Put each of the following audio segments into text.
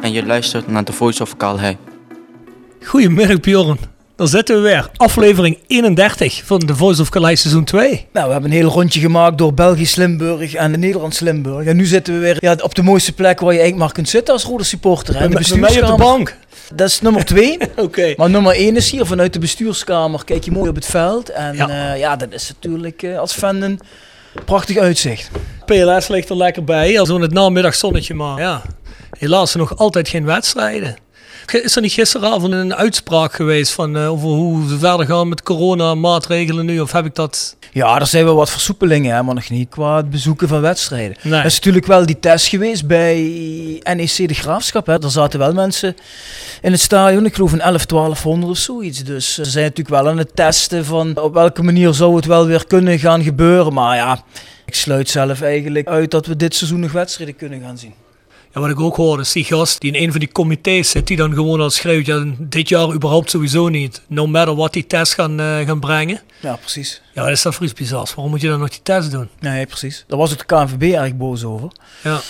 En je luistert naar The Voice of Calais. Goedemiddag Bjorn. Dan zitten we weer. Aflevering 31 van The Voice of Calais seizoen 2. Nou, we hebben een heel rondje gemaakt door Belgisch Limburg en de Nederlands Limburg. En nu zitten we weer ja, op de mooiste plek waar je eigenlijk maar kunt zitten als rode supporter. hè, de Bij mij op de bestuurskamer. bank. Dat is nummer twee. Oké. Maar nummer één is hier vanuit de bestuurskamer. Kijk je mooi op het veld. En Ja. ja, ja dat is natuurlijk eh, als fan een prachtig uitzicht. PLS ligt er lekker bij. Als we het namiddagzonnetje maar. Ja. Helaas nog altijd geen wedstrijden. Is er niet gisteravond een uitspraak geweest van eh, over hoe we verder gaan met corona-maatregelen nu? Of heb ik dat... Ja, er zijn wel wat versoepelingen, hè, maar nog niet qua het bezoeken van wedstrijden. Nee. Er is natuurlijk wel die test geweest bij NEC De Graafschap. Hè. Er zaten wel mensen in het stadion, ik geloof een 11, 1200 of zoiets. Dus ze zijn natuurlijk wel aan het testen van op welke manier zou het wel weer kunnen gaan gebeuren. Maar ja, ik sluit zelf eigenlijk uit dat we dit seizoen nog wedstrijden kunnen gaan zien. Ja, wat ik ook hoorde, is die gast die in een van die comité's zit, die dan gewoon al schreeuwt, ja, dit jaar überhaupt sowieso niet. No matter what die test gaan, eh, gaan brengen. Ja, precies. Ja, dat is dan iets bizars. Waarom moet je dan nog die test doen? Nee, precies. Daar was ook de KNVB erg boos over. Ja.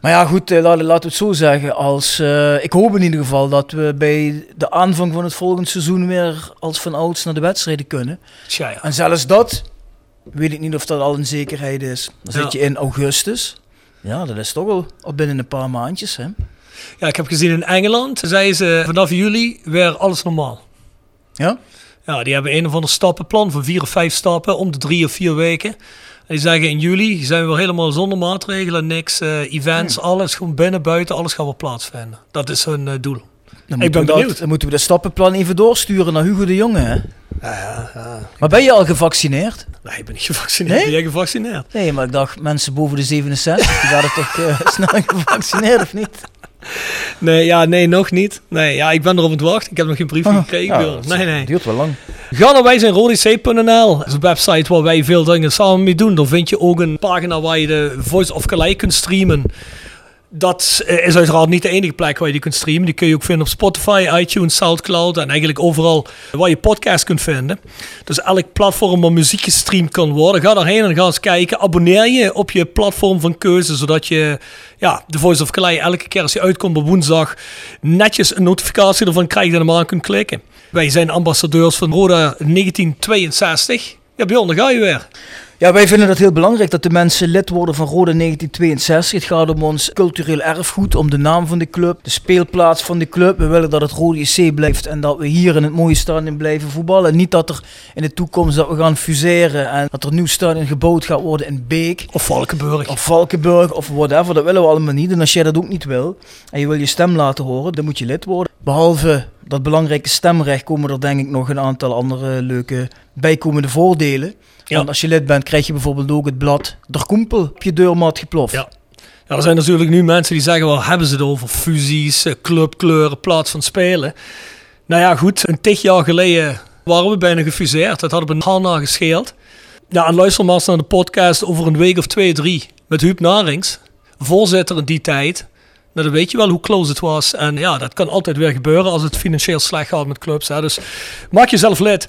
Maar ja, goed, eh, laten, we het zo zeggen. Als, eh, ik hoop in ieder geval dat we bij de aanvang van het volgende seizoen weer als van ouds naar de wedstrijden kunnen. Tja, ja. En zelfs dat, weet ik niet of dat al een zekerheid is. Dan Ja. zit je in augustus. Ja, dat is toch al, al binnen een paar maandjes. Hè? ja, ik heb gezien in Engeland, zeiden ze vanaf juli weer alles normaal. Ja? Ja, die hebben een of ander stappenplan van vier of vijf stappen om de drie of vier weken. En die zeggen in juli zijn we weer helemaal zonder maatregelen, niks, eh, events, alles gewoon binnen, buiten, alles gaat weer plaatsvinden. Dat is hun eh, doel. Dan Ik moeten, ben we dat, dan moeten we dat stappenplan even doorsturen naar Hugo de Jonge. Hè? Maar ben je al gevaccineerd? Nee, ik ben niet gevaccineerd. Nee? Ben jij gevaccineerd? Nee, maar ik dacht mensen boven de 67, die waren toch eh, snel gevaccineerd of niet? Nee, ja, nee, nog niet. Nee, ja, ik ben erop aan het wachten. Ik heb nog geen brief gekregen. Ja, Björn. dat nee, nee. duurt wel lang. Ga naar wij zijn. Dat is een website waar wij veel dingen samen mee doen. Daar vind je ook een pagina waar je de Voice of Calais kunt streamen. Dat eh, is uiteraard niet de enige plek waar je die kunt streamen. Die kun je ook vinden op Spotify, iTunes, Soundcloud en eigenlijk overal waar je podcast kunt vinden. Dus elk platform waar muziek gestreamd kan worden, ga daarheen en ga eens kijken. Abonneer je op je platform van keuze, zodat je ja, de Voice of Calais elke keer als je uitkomt op woensdag netjes een notificatie ervan krijgt en hem aan kunt klikken. Wij zijn ambassadeurs van Roda 1962. Ja, Bjorn, daar ga je weer. Ja, wij vinden het heel belangrijk dat de mensen lid worden van Rode 1962. Het gaat om ons cultureel erfgoed, om de naam van de club, de speelplaats van de club. We willen dat het Rode JC blijft en dat we hier in het mooie stadion blijven voetballen. Niet dat er in de toekomst dat we gaan fuseren en dat er een nieuw stadion gebouwd gaat worden in Beek. Of Valkenburg. Of Valkenburg of whatever, dat willen we allemaal niet. En als jij dat ook niet wil en je wil je stem laten horen, dan moet je lid worden. Behalve dat belangrijke stemrecht komen er denk ik nog een aantal andere leuke bijkomende voordelen. Ja. Want als je lid bent, krijg je bijvoorbeeld ook het blad Der Koempel op je deurmat geploft. Ja. Ja, er zijn natuurlijk nu mensen die zeggen, waar hebben ze het over? Fusies, eh, clubkleuren, plaats van spelen. Nou ja, goed, een tig jaar geleden waren we bijna gefuseerd. Dat hadden we een hand gescheeld. Ja, en luister maar eens naar de podcast over een week of twee, drie. Met Huub Narings, voorzitter in die tijd. Nou, dan weet je wel hoe close het was. En ja, dat kan altijd weer gebeuren als het financieel slecht gaat met clubs. Hè. Dus maak jezelf lid.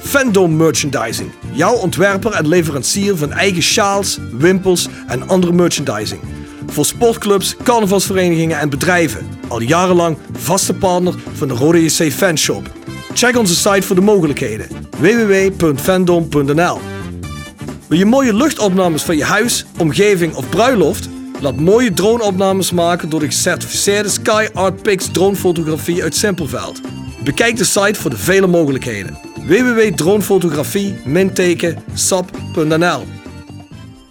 Fandom Merchandising. Jouw ontwerper en leverancier van eigen sjaals, wimpels en andere merchandising. Voor sportclubs, carnavalsverenigingen en bedrijven. Al jarenlang vaste partner van de Rode JC Fanshop. Check onze site voor de mogelijkheden. www.fandom.nl Wil je mooie luchtopnames van je huis, omgeving of bruiloft? Laat mooie droneopnames maken door de gecertificeerde Sky Art Pix dronefotografie uit Simpelveld. Bekijk de site voor de vele mogelijkheden. www.dronefotografie-sap.nl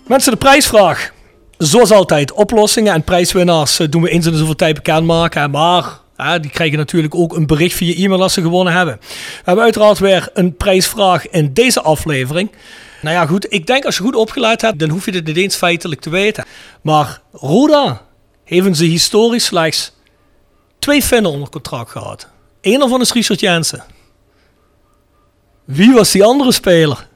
Mensen, de prijsvraag. Zoals altijd, oplossingen en prijswinnaars eh, doen we eens in de zoveel tijd bekendmaken. Maar die krijgen natuurlijk ook een bericht via e-mail als ze gewonnen hebben. We hebben uiteraard weer een prijsvraag in deze aflevering. Nou ja, goed, ik denk als je goed opgeleid hebt, dan hoef je dit niet eens feitelijk te weten. Maar Roda heeft ze historisch slechts twee Finnen onder contract gehad. Eén daarvan is Richard Jensen. Wie was die andere speler?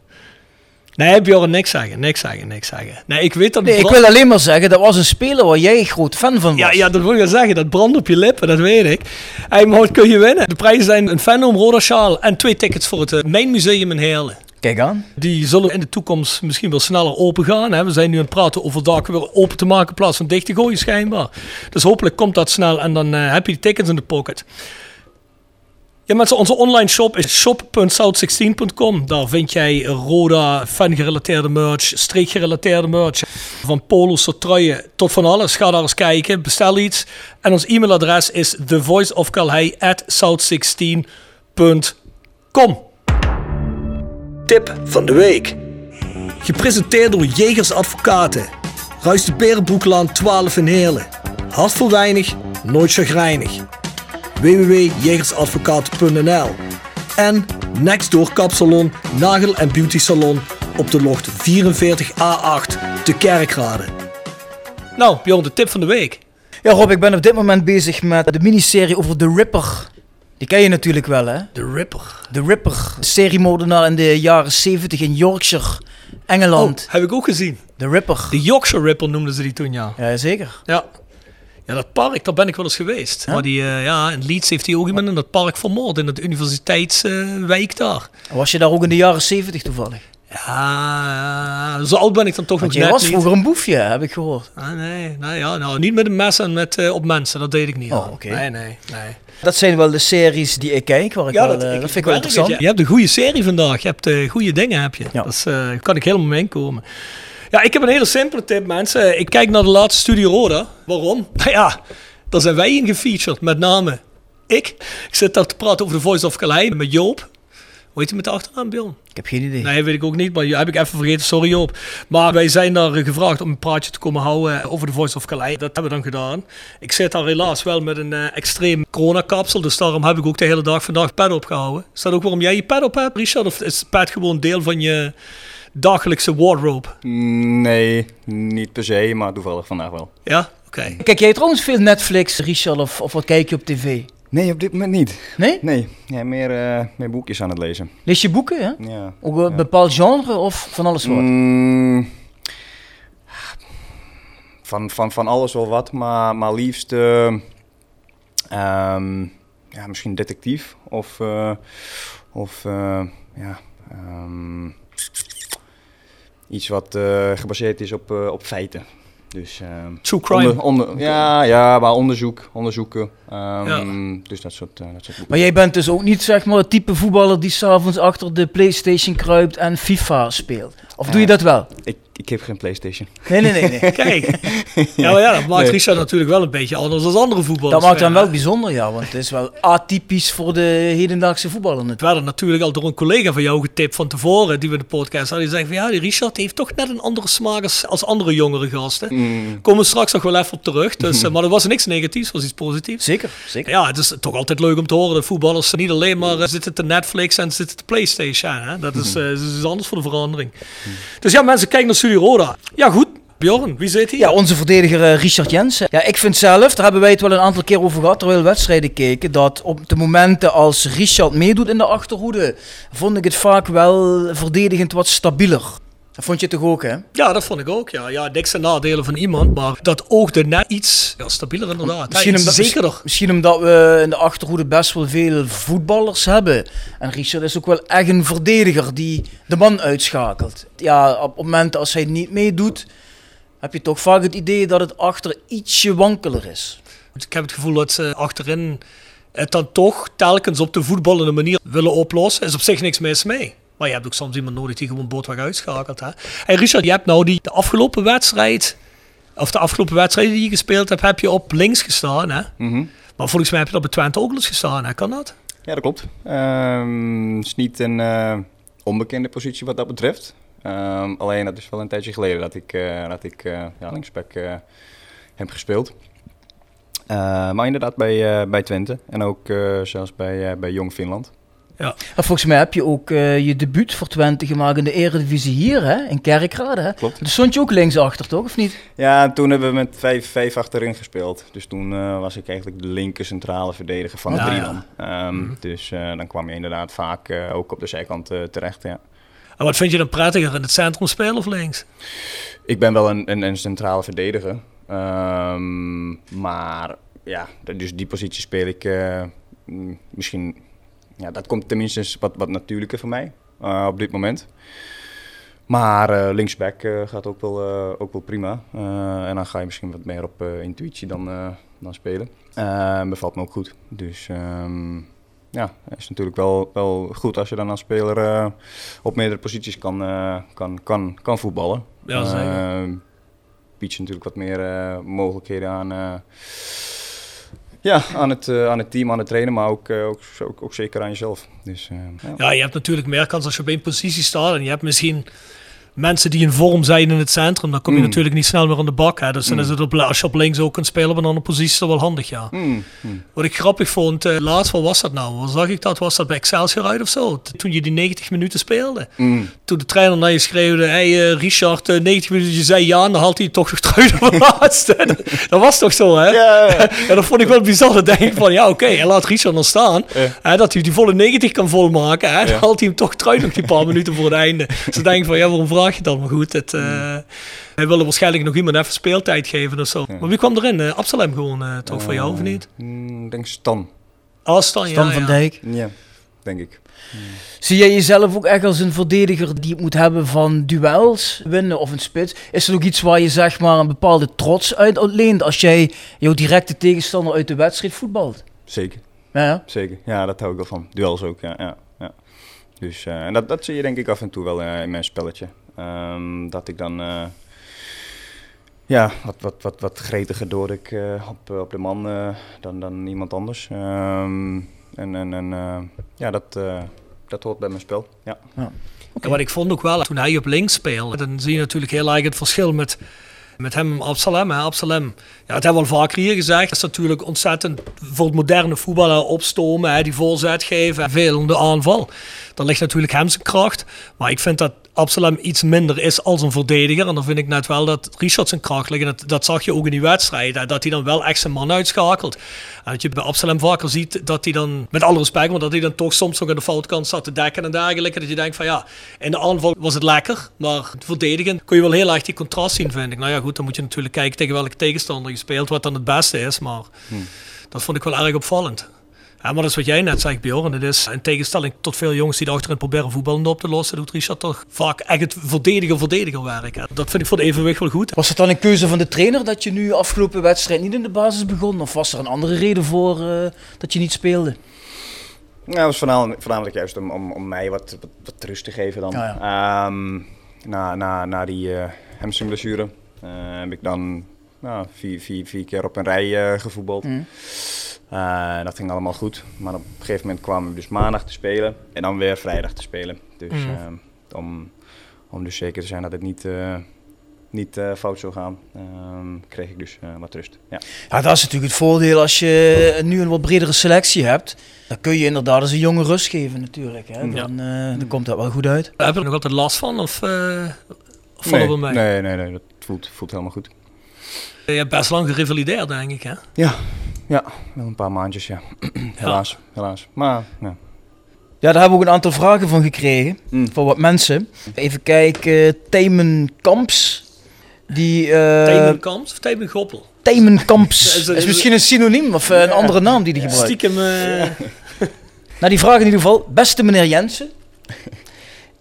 Nee, Bjorn, niks zeggen, niks zeggen, niks zeggen. Nee, ik weet dat... Nee, ik wil alleen maar zeggen, dat was een speler waar jij groot fan van was. Ja, ja, dat wil ik zeggen. Dat brandt op je lippen, dat weet ik. Hey, maar wat kun je winnen? De prijzen zijn een Fandom Roda sjaal en twee tickets voor het eh, Mijn Museum in Heerlen. Kijk aan. Die zullen in de toekomst misschien wel sneller open gaan. Hè? We zijn nu aan het praten over dak weer open te maken in plaats van dicht te gooien schijnbaar. Dus hopelijk komt dat snel en dan eh, heb je die tickets in de pocket. Ja, mensen, onze online shop is shop.south16.com. Daar vind jij Roda fan-gerelateerde merch, streekgerelateerde merch. Van polo's tot truien tot van alles. Ga daar eens kijken, bestel iets. En ons e-mailadres is thevoiceofcalhei at south16.com. Tip van de week. Gepresenteerd door Jegers Advocaten. Ruist de Berenbroeklaan 12 in Heerlen. Hart voor weinig, nooit chagrijnig. www.jegersadvocaten.nl En Nextdoor Kapsalon, Nagel en Beauty Salon op de locht 44A8 te Kerkrade. Nou, Bjorn, de tip van de week. Ja, Rob, ik ben op dit moment bezig met de miniserie over The Ripper. Die ken je natuurlijk wel, hè? De Ripper. The Ripper, seriemoordenaar in de jaren 70 in Yorkshire, Engeland. Oh, heb ik ook gezien. The Ripper. De Yorkshire Ripper noemden ze die toen, ja. Ja, zeker. Ja. Ja, dat park, daar ben ik wel eens geweest. Maar die, eh, ja, in Leeds heeft hij ook iemand in dat park vermoord, in het universiteitswijk daar. Was je daar ook in de jaren 70 toevallig? Ja, zo oud ben ik dan toch Want nog net was niet. vroeger een boefje, heb ik gehoord. Ah, nee, nou ja, nou, niet met een mes en met, eh, op mensen, dat deed ik niet. Oh. Nee, nee, nee. Dat zijn wel de series die ik kijk, waar ik wel, eh, dat, vind ik wel het. interessant. Je, je hebt een goede serie vandaag, je hebt goede dingen, heb je. Ja. Dat is, kan ik helemaal mee inkomen. Ja, ik heb een hele simpele tip, mensen. Ik kijk naar de laatste Studio Roda. Waarom? Nou ja, daar zijn wij in gefeatured, met name ik. Ik zit daar te praten over de Voice of Calais met Joop. Hoe heet hij met de achternaam, Bjorn? Ik heb geen idee. Nee, weet ik ook niet, maar heb ik even vergeten. Sorry Joop. Maar wij zijn daar gevraagd om een praatje te komen houden over de Voice of Calais. Dat hebben we dan gedaan. Ik zit daar helaas wel met een eh, extreem coronakapsel, dus daarom heb ik ook de hele dag vandaag pad opgehouden. Is dat ook waarom jij je pad op hebt, Richard? Of is pad gewoon deel van je dagelijkse wardrobe? Nee, niet per se, maar toevallig vandaag wel. Ja? Oké. Kijk jij trouwens veel Netflix, Richard, of, of wat kijk je op tv? Nee, op dit moment niet. Nee? Nee, ja, meer, eh, meer boekjes aan het lezen. Lees je boeken, hè? Ja. Ook een Ja. bepaald genre of van alles wat? Mm, van, van, van alles wel wat, maar, maar liefst eh, ehm, ja, misschien detectief of, eh, of eh, ja, ehm, iets wat eh, gebaseerd is op, eh, op feiten. Dus, ehm, True crime. onder- onder- ja, ja, maar onderzoek, onderzoeken. ehm, Dus dat soort, eh, dat soort. Maar jij bent dus ook niet zeg maar het type voetballer die s'avonds achter de Playstation kruipt en FIFA speelt. Of doe je dat wel? Ik, ik heb geen Playstation. Nee, nee, nee. nee. Kijk. Ja, maar ja, dat maakt Nee. Richard natuurlijk wel een beetje anders dan andere voetballers. Dat maakt hem wel bijzonder, ja. Want het is wel atypisch voor de hedendaagse voetballer. Het natuurlijk. werd natuurlijk al door een collega van jou getipt van tevoren, die we in de podcast hadden. Die zei van ja, die Richard heeft toch net een andere smaak als, als andere jongere gasten. Mm. Komen we straks nog wel even op terug. Dus, eh, maar dat was niks negatiefs, het was iets positiefs. Zeker, zeker. Ja, het is toch altijd leuk om te horen dat voetballers niet alleen maar eh, zitten te Netflix en zitten te Playstation. Hè? Dat is, eh, dat is anders voor de verandering. Dus ja, mensen, kijken naar Studio Roda. Ja, goed. Bjorn, wie zit hier? Ja, onze verdediger eh, Richard Jensen. Ja, ik vind zelf, daar hebben wij het wel een aantal keer over gehad terwijl we wedstrijden keken, dat op de momenten als Richard meedoet in de achterhoede, vond ik het vaak wel verdedigend wat stabieler. Dat vond je toch ook, hè? Ja, dat vond ik ook. Ja, ja niks ten nadelen van iemand, maar dat oogde net iets ja, stabieler inderdaad. Misschien Misschien omdat, zekerder. misschien omdat we in de achterhoede best wel veel voetballers hebben. En Richard is ook wel echt een verdediger die de man uitschakelt. Ja, op momenten als hij niet meedoet, heb je toch vaak het idee dat het achter ietsje wankeler is. Ik heb het gevoel dat ze achterin het dan toch telkens op de voetballende manier willen oplossen. is op zich niks mis mee. Maar je hebt ook soms iemand nodig die gewoon bootweg uitschakelt. Hè? Hey Richard, je hebt nou die de afgelopen wedstrijd, of de afgelopen wedstrijden die je gespeeld hebt, heb je op links gestaan. Hè? Mhm. Maar volgens mij heb je dat bij Twente ook eens gestaan. Hè? Kan dat? Ja, dat klopt. Ehm, Het is niet een eh, onbekende positie wat dat betreft. Ehm, alleen dat is wel een tijdje geleden dat ik, eh, dat ik eh, ja, linksback heb gespeeld. Maar inderdaad bij, bij Twente en ook zelfs bij, bij Jong Finland. Ja. En volgens mij heb je ook eh, je debuut voor Twente gemaakt in de Eredivisie hier, hè? In Kerkrade, hè? Klopt. Dus stond je ook linksachter, toch? Of niet? Ja, en toen hebben we met 5-5 achterin gespeeld. Dus toen eh, was ik eigenlijk de linker centrale verdediger van de Ja, drie ja. Ehm, Dus eh, dan kwam je inderdaad vaak eh, ook op de zijkant eh, terecht, ja. En wat vind je dan prettiger, in het centrum spelen of links? Ik ben wel een, een, een centrale verdediger. Ehm, maar ja, dus die positie speel ik misschien... Ja, dat komt tenminste wat, wat natuurlijker voor mij eh, op dit moment. Maar eh, linksback eh, gaat ook wel, ook wel prima. En dan ga je misschien wat meer op intuïtie dan, dan spelen. Bevalt me ook goed. Dus ehm, ja, het is natuurlijk wel, wel goed als je dan als speler op meerdere posities kan, kan, kan, kan voetballen. Ja, zeker. Eh, biedt je natuurlijk wat meer mogelijkheden aan, ja, aan, het, eh, aan het team, aan het trainen, maar ook, eh, ook, ook, zeker aan jezelf. Dus, eh, ja. Ja, je hebt natuurlijk meer kans als je op één positie staat. En je hebt misschien mensen die in vorm zijn in het centrum. Dan kom je Mm. natuurlijk niet snel meer aan de bak. Hè. Dus dan Mm. is het op, als je op links ook kunt spelen op een andere positie, is dat wel handig, ja. Mm, mm. Wat ik grappig vond, eh, laatst, wat was dat nou? Waar zag ik dat? Was dat bij Excelsior uit of zo? Toen je die 90 minuten speelde. Mm. Toen de trainer naar je schreeuwde, hey, eh, Richard, eh, 90 minuten, je zei ja, en dan haalt hij toch nog terug de laatste. dat, dat was toch zo, hè? Ja, dat vond ik wel bizar. Dan denk ik van, ja, oké, en laat Richard nog staan. Hè, dat hij die volle 90 kan volmaken. Hè, dan haalt hij hem toch terug nog die paar minuten voor het einde. Dus dan denk ik van, ja, waarom je dat? Maar goed, het, eh, hij wilde waarschijnlijk nog iemand even speeltijd geven of zo. Ja. Maar wie kwam erin? Eh, Absalem gewoon, eh, toch voor jou, of niet? Mm, Ik denk Stan. Astan, ja. Stan van ja. Dijk. Ja, denk ik. Zie jij jezelf ook echt als een verdediger die het moet hebben van duels winnen of een spits? Is er ook iets waar je zeg maar een bepaalde trots uit ontleent als jij jouw directe tegenstander uit de wedstrijd voetbalt? Zeker, Ja, ja. zeker. Ja, dat hou ik wel van. Duels ook, ja. ja, ja. Dus, eh, en dat, dat zie je denk ik af en toe wel in mijn spelletje. Ehm, dat ik dan... eh, ja, wat, wat, wat, wat gretiger door ik eh, op, eh, op de man eh, dan, dan iemand anders. Ehm, en en, en eh, ja, dat, eh, dat hoort bij mijn spel. Ja. En wat ik vond ook wel, toen hij op links speelde, dan zie je natuurlijk heel erg het verschil met, met hem en Absalem. Hè. Absalem, ja, dat hebben we al vaker hier gezegd, is natuurlijk ontzettend voor het moderne voetballen opstomen, hè, die voorzet geven, veel om de aanval. Dan ligt natuurlijk hem zijn kracht. Maar ik vind dat Absalem iets minder is als een verdediger. En dan vind ik net wel dat Richard zijn kracht ligt. En dat, dat zag je ook in die wedstrijd. hè, Dat hij dan wel echt zijn man uitschakelt. En dat je bij Absalem vaker ziet dat hij dan, met alle respect, maar dat hij dan toch soms nog aan de foutkant zat te dekken en dergelijke. Dat je denkt van ja, in de aanval was het lekker. Maar het verdedigen kun je wel heel erg die contrast zien, vind ik. Nou ja, goed, dan moet je natuurlijk kijken tegen welke tegenstander je speelt, wat dan het beste is. Maar dat vond ik wel erg opvallend. Ja, maar dat is wat jij net zei, Bjorn. Het is in tegenstelling tot veel jongens die achterin proberen voetballen op te lossen, doet Richard toch vaak echt het verdediger-verdediger werk. hè. Dat vind ik voor de evenwicht wel goed. Was het dan een keuze van de trainer dat je nu afgelopen wedstrijd niet in de basis begon? Of was er een andere reden voor eh, dat je niet speelde? Nou, het was voornamelijk, voornamelijk juist om, om, om mij wat, wat, wat rust te geven dan. Ja, Ehm, na, na, na die uh, hamstringblessure uh, heb ik dan nou, vier, vier, vier keer op een rij uh, gevoetbald. Mm. Dat ging allemaal goed. Maar op een gegeven moment kwam ik dus maandag te spelen en dan weer vrijdag te spelen. Dus mm. om, om dus zeker te zijn dat het niet niet uh, fout zou gaan, um, kreeg ik dus uh, wat rust. Ja. ja, dat is natuurlijk het voordeel als je nu een wat bredere selectie hebt. Dan kun je inderdaad eens een jonge rust geven natuurlijk. Hè. Dan, uh, dan komt dat wel goed uit. Heb je er nog altijd last van of, of vallen we mee? Nee, nee, nee, dat voelt, voelt helemaal goed. Je hebt best lang gerevalideerd denk ik hè? Ja, ja wel een paar maandjes ja. helaas, helaas. Maar ja. Ja, daar hebben we ook een aantal vragen van gekregen. Mm. Van wat mensen. Even kijken. Themen Kamps die, uh, Themenkamps of Themengoppel? Themenkamps. is, is misschien een synoniem of uh, een andere naam die die gebruikt. Stiekem. Uh... nou, die vraag in ieder geval. Beste meneer Jensen.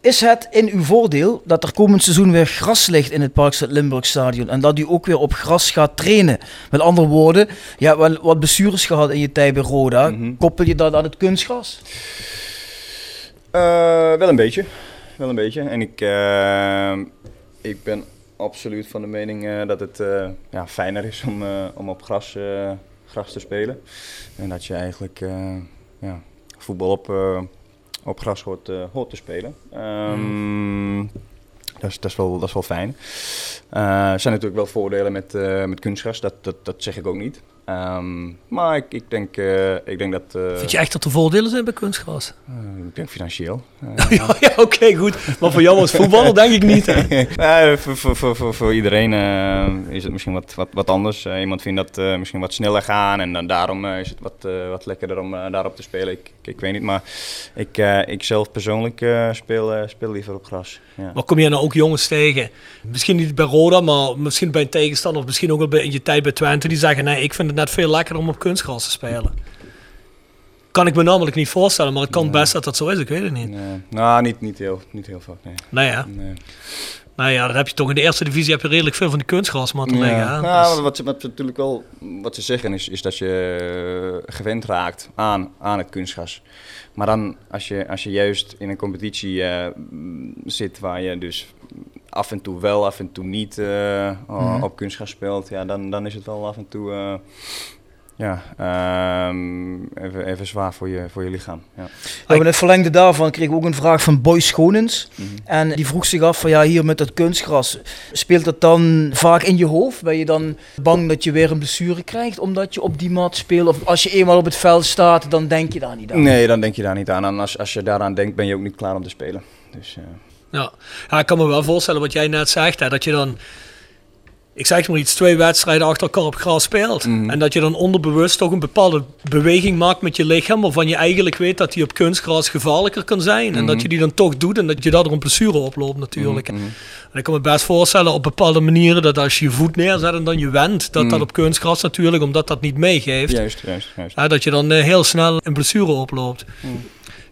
Is het in uw voordeel dat er komend seizoen weer gras ligt in het Parkstad Limburg Stadion en dat u ook weer op gras gaat trainen? Met andere woorden, je hebt wel wat blessures gehad in je tijd bij Roda. Mm Koppel je dat aan het kunstgras? wel een beetje. Wel een beetje. En ik, ik ben absoluut van de mening uh, dat het ja, fijner is om, om op gras, gras te spelen. En dat je eigenlijk ja, voetbal op, op gras hoort, hoort te spelen. Um, mm. dat, is, dat, is wel, dat is wel fijn. er zijn natuurlijk wel voordelen met, met kunstgras, dat, dat, dat zeg ik ook niet. Um, maar ik, ik, denk, uh, ik denk dat... Uh, Vind je echt dat er voordelen zijn bij kunstgras? Uh, ik denk financieel. ja, ja oké, goed. Maar voor jou als voetballer denk ik niet. nee, voor, voor, voor, voor, iedereen is het misschien wat, wat, wat anders. iemand vindt dat misschien wat sneller gaan en dan daarom is het wat, wat lekkerder om daarop te spelen. Ik, ik, ik, weet niet, maar ik, ik zelf persoonlijk speel, speel liever op gras. Ja. Maar kom je nou ook jongens tegen? Misschien niet bij Roda, maar misschien bij een tegenstander of misschien ook wel bij, in je tijd bij Twente die zeggen, nee, ik vind het net veel lekkerder om op kunstgras te spelen. Kan ik me namelijk niet voorstellen, maar het kan best dat dat zo is, ik weet het niet. Nee. Nou, niet, niet, heel, niet heel vaak, nee. Nee, ja. Nee. Nou ja, dan heb je toch in de eerste divisie heb je redelijk veel van die kunstgrasmatten ja. liggen. Hè? Nou, dus- wat, ze, wat natuurlijk wel wat ze zeggen is, is dat je gewend raakt aan, aan het kunstgras. Maar dan als je, als je juist in een competitie uh, zit waar je dus af en toe wel, af en toe niet uh, mm. op kunstgras speelt, ja, dan, dan is het wel af en toe uh, ja, um, even, even zwaar voor je, voor je lichaam. Ja. Ja, in het verlengde daarvan kreeg ik ook een vraag van Boy Schonens. Mm -hmm. En die vroeg zich af van ja, hier met dat kunstgras, speelt dat dan vaak in je hoofd? Ben je dan bang dat je weer een blessure krijgt omdat je op die mat speelt? Of als je eenmaal op het veld staat, dan denk je daar niet aan? Nee, dan denk je daar niet aan. En als, als je daaraan denkt, ben je ook niet klaar om te spelen. Dus, uh... ja. ja, ik kan me wel voorstellen wat jij net zegt, hè, dat je dan ik zeg maar iets, twee wedstrijden achter elkaar op gras speelt. En dat je dan onderbewust toch een bepaalde beweging maakt met je lichaam, waarvan je eigenlijk weet dat die op kunstgras gevaarlijker kan zijn. En dat je die dan toch doet en dat je daardoor een blessure oploopt natuurlijk. En ik kan me best voorstellen op bepaalde manieren dat als je je voet neerzet en dan je wendt, dat dat op kunstgras natuurlijk, omdat dat niet meegeeft. Juist, juist, juist. dat je dan uh, heel snel een blessure oploopt.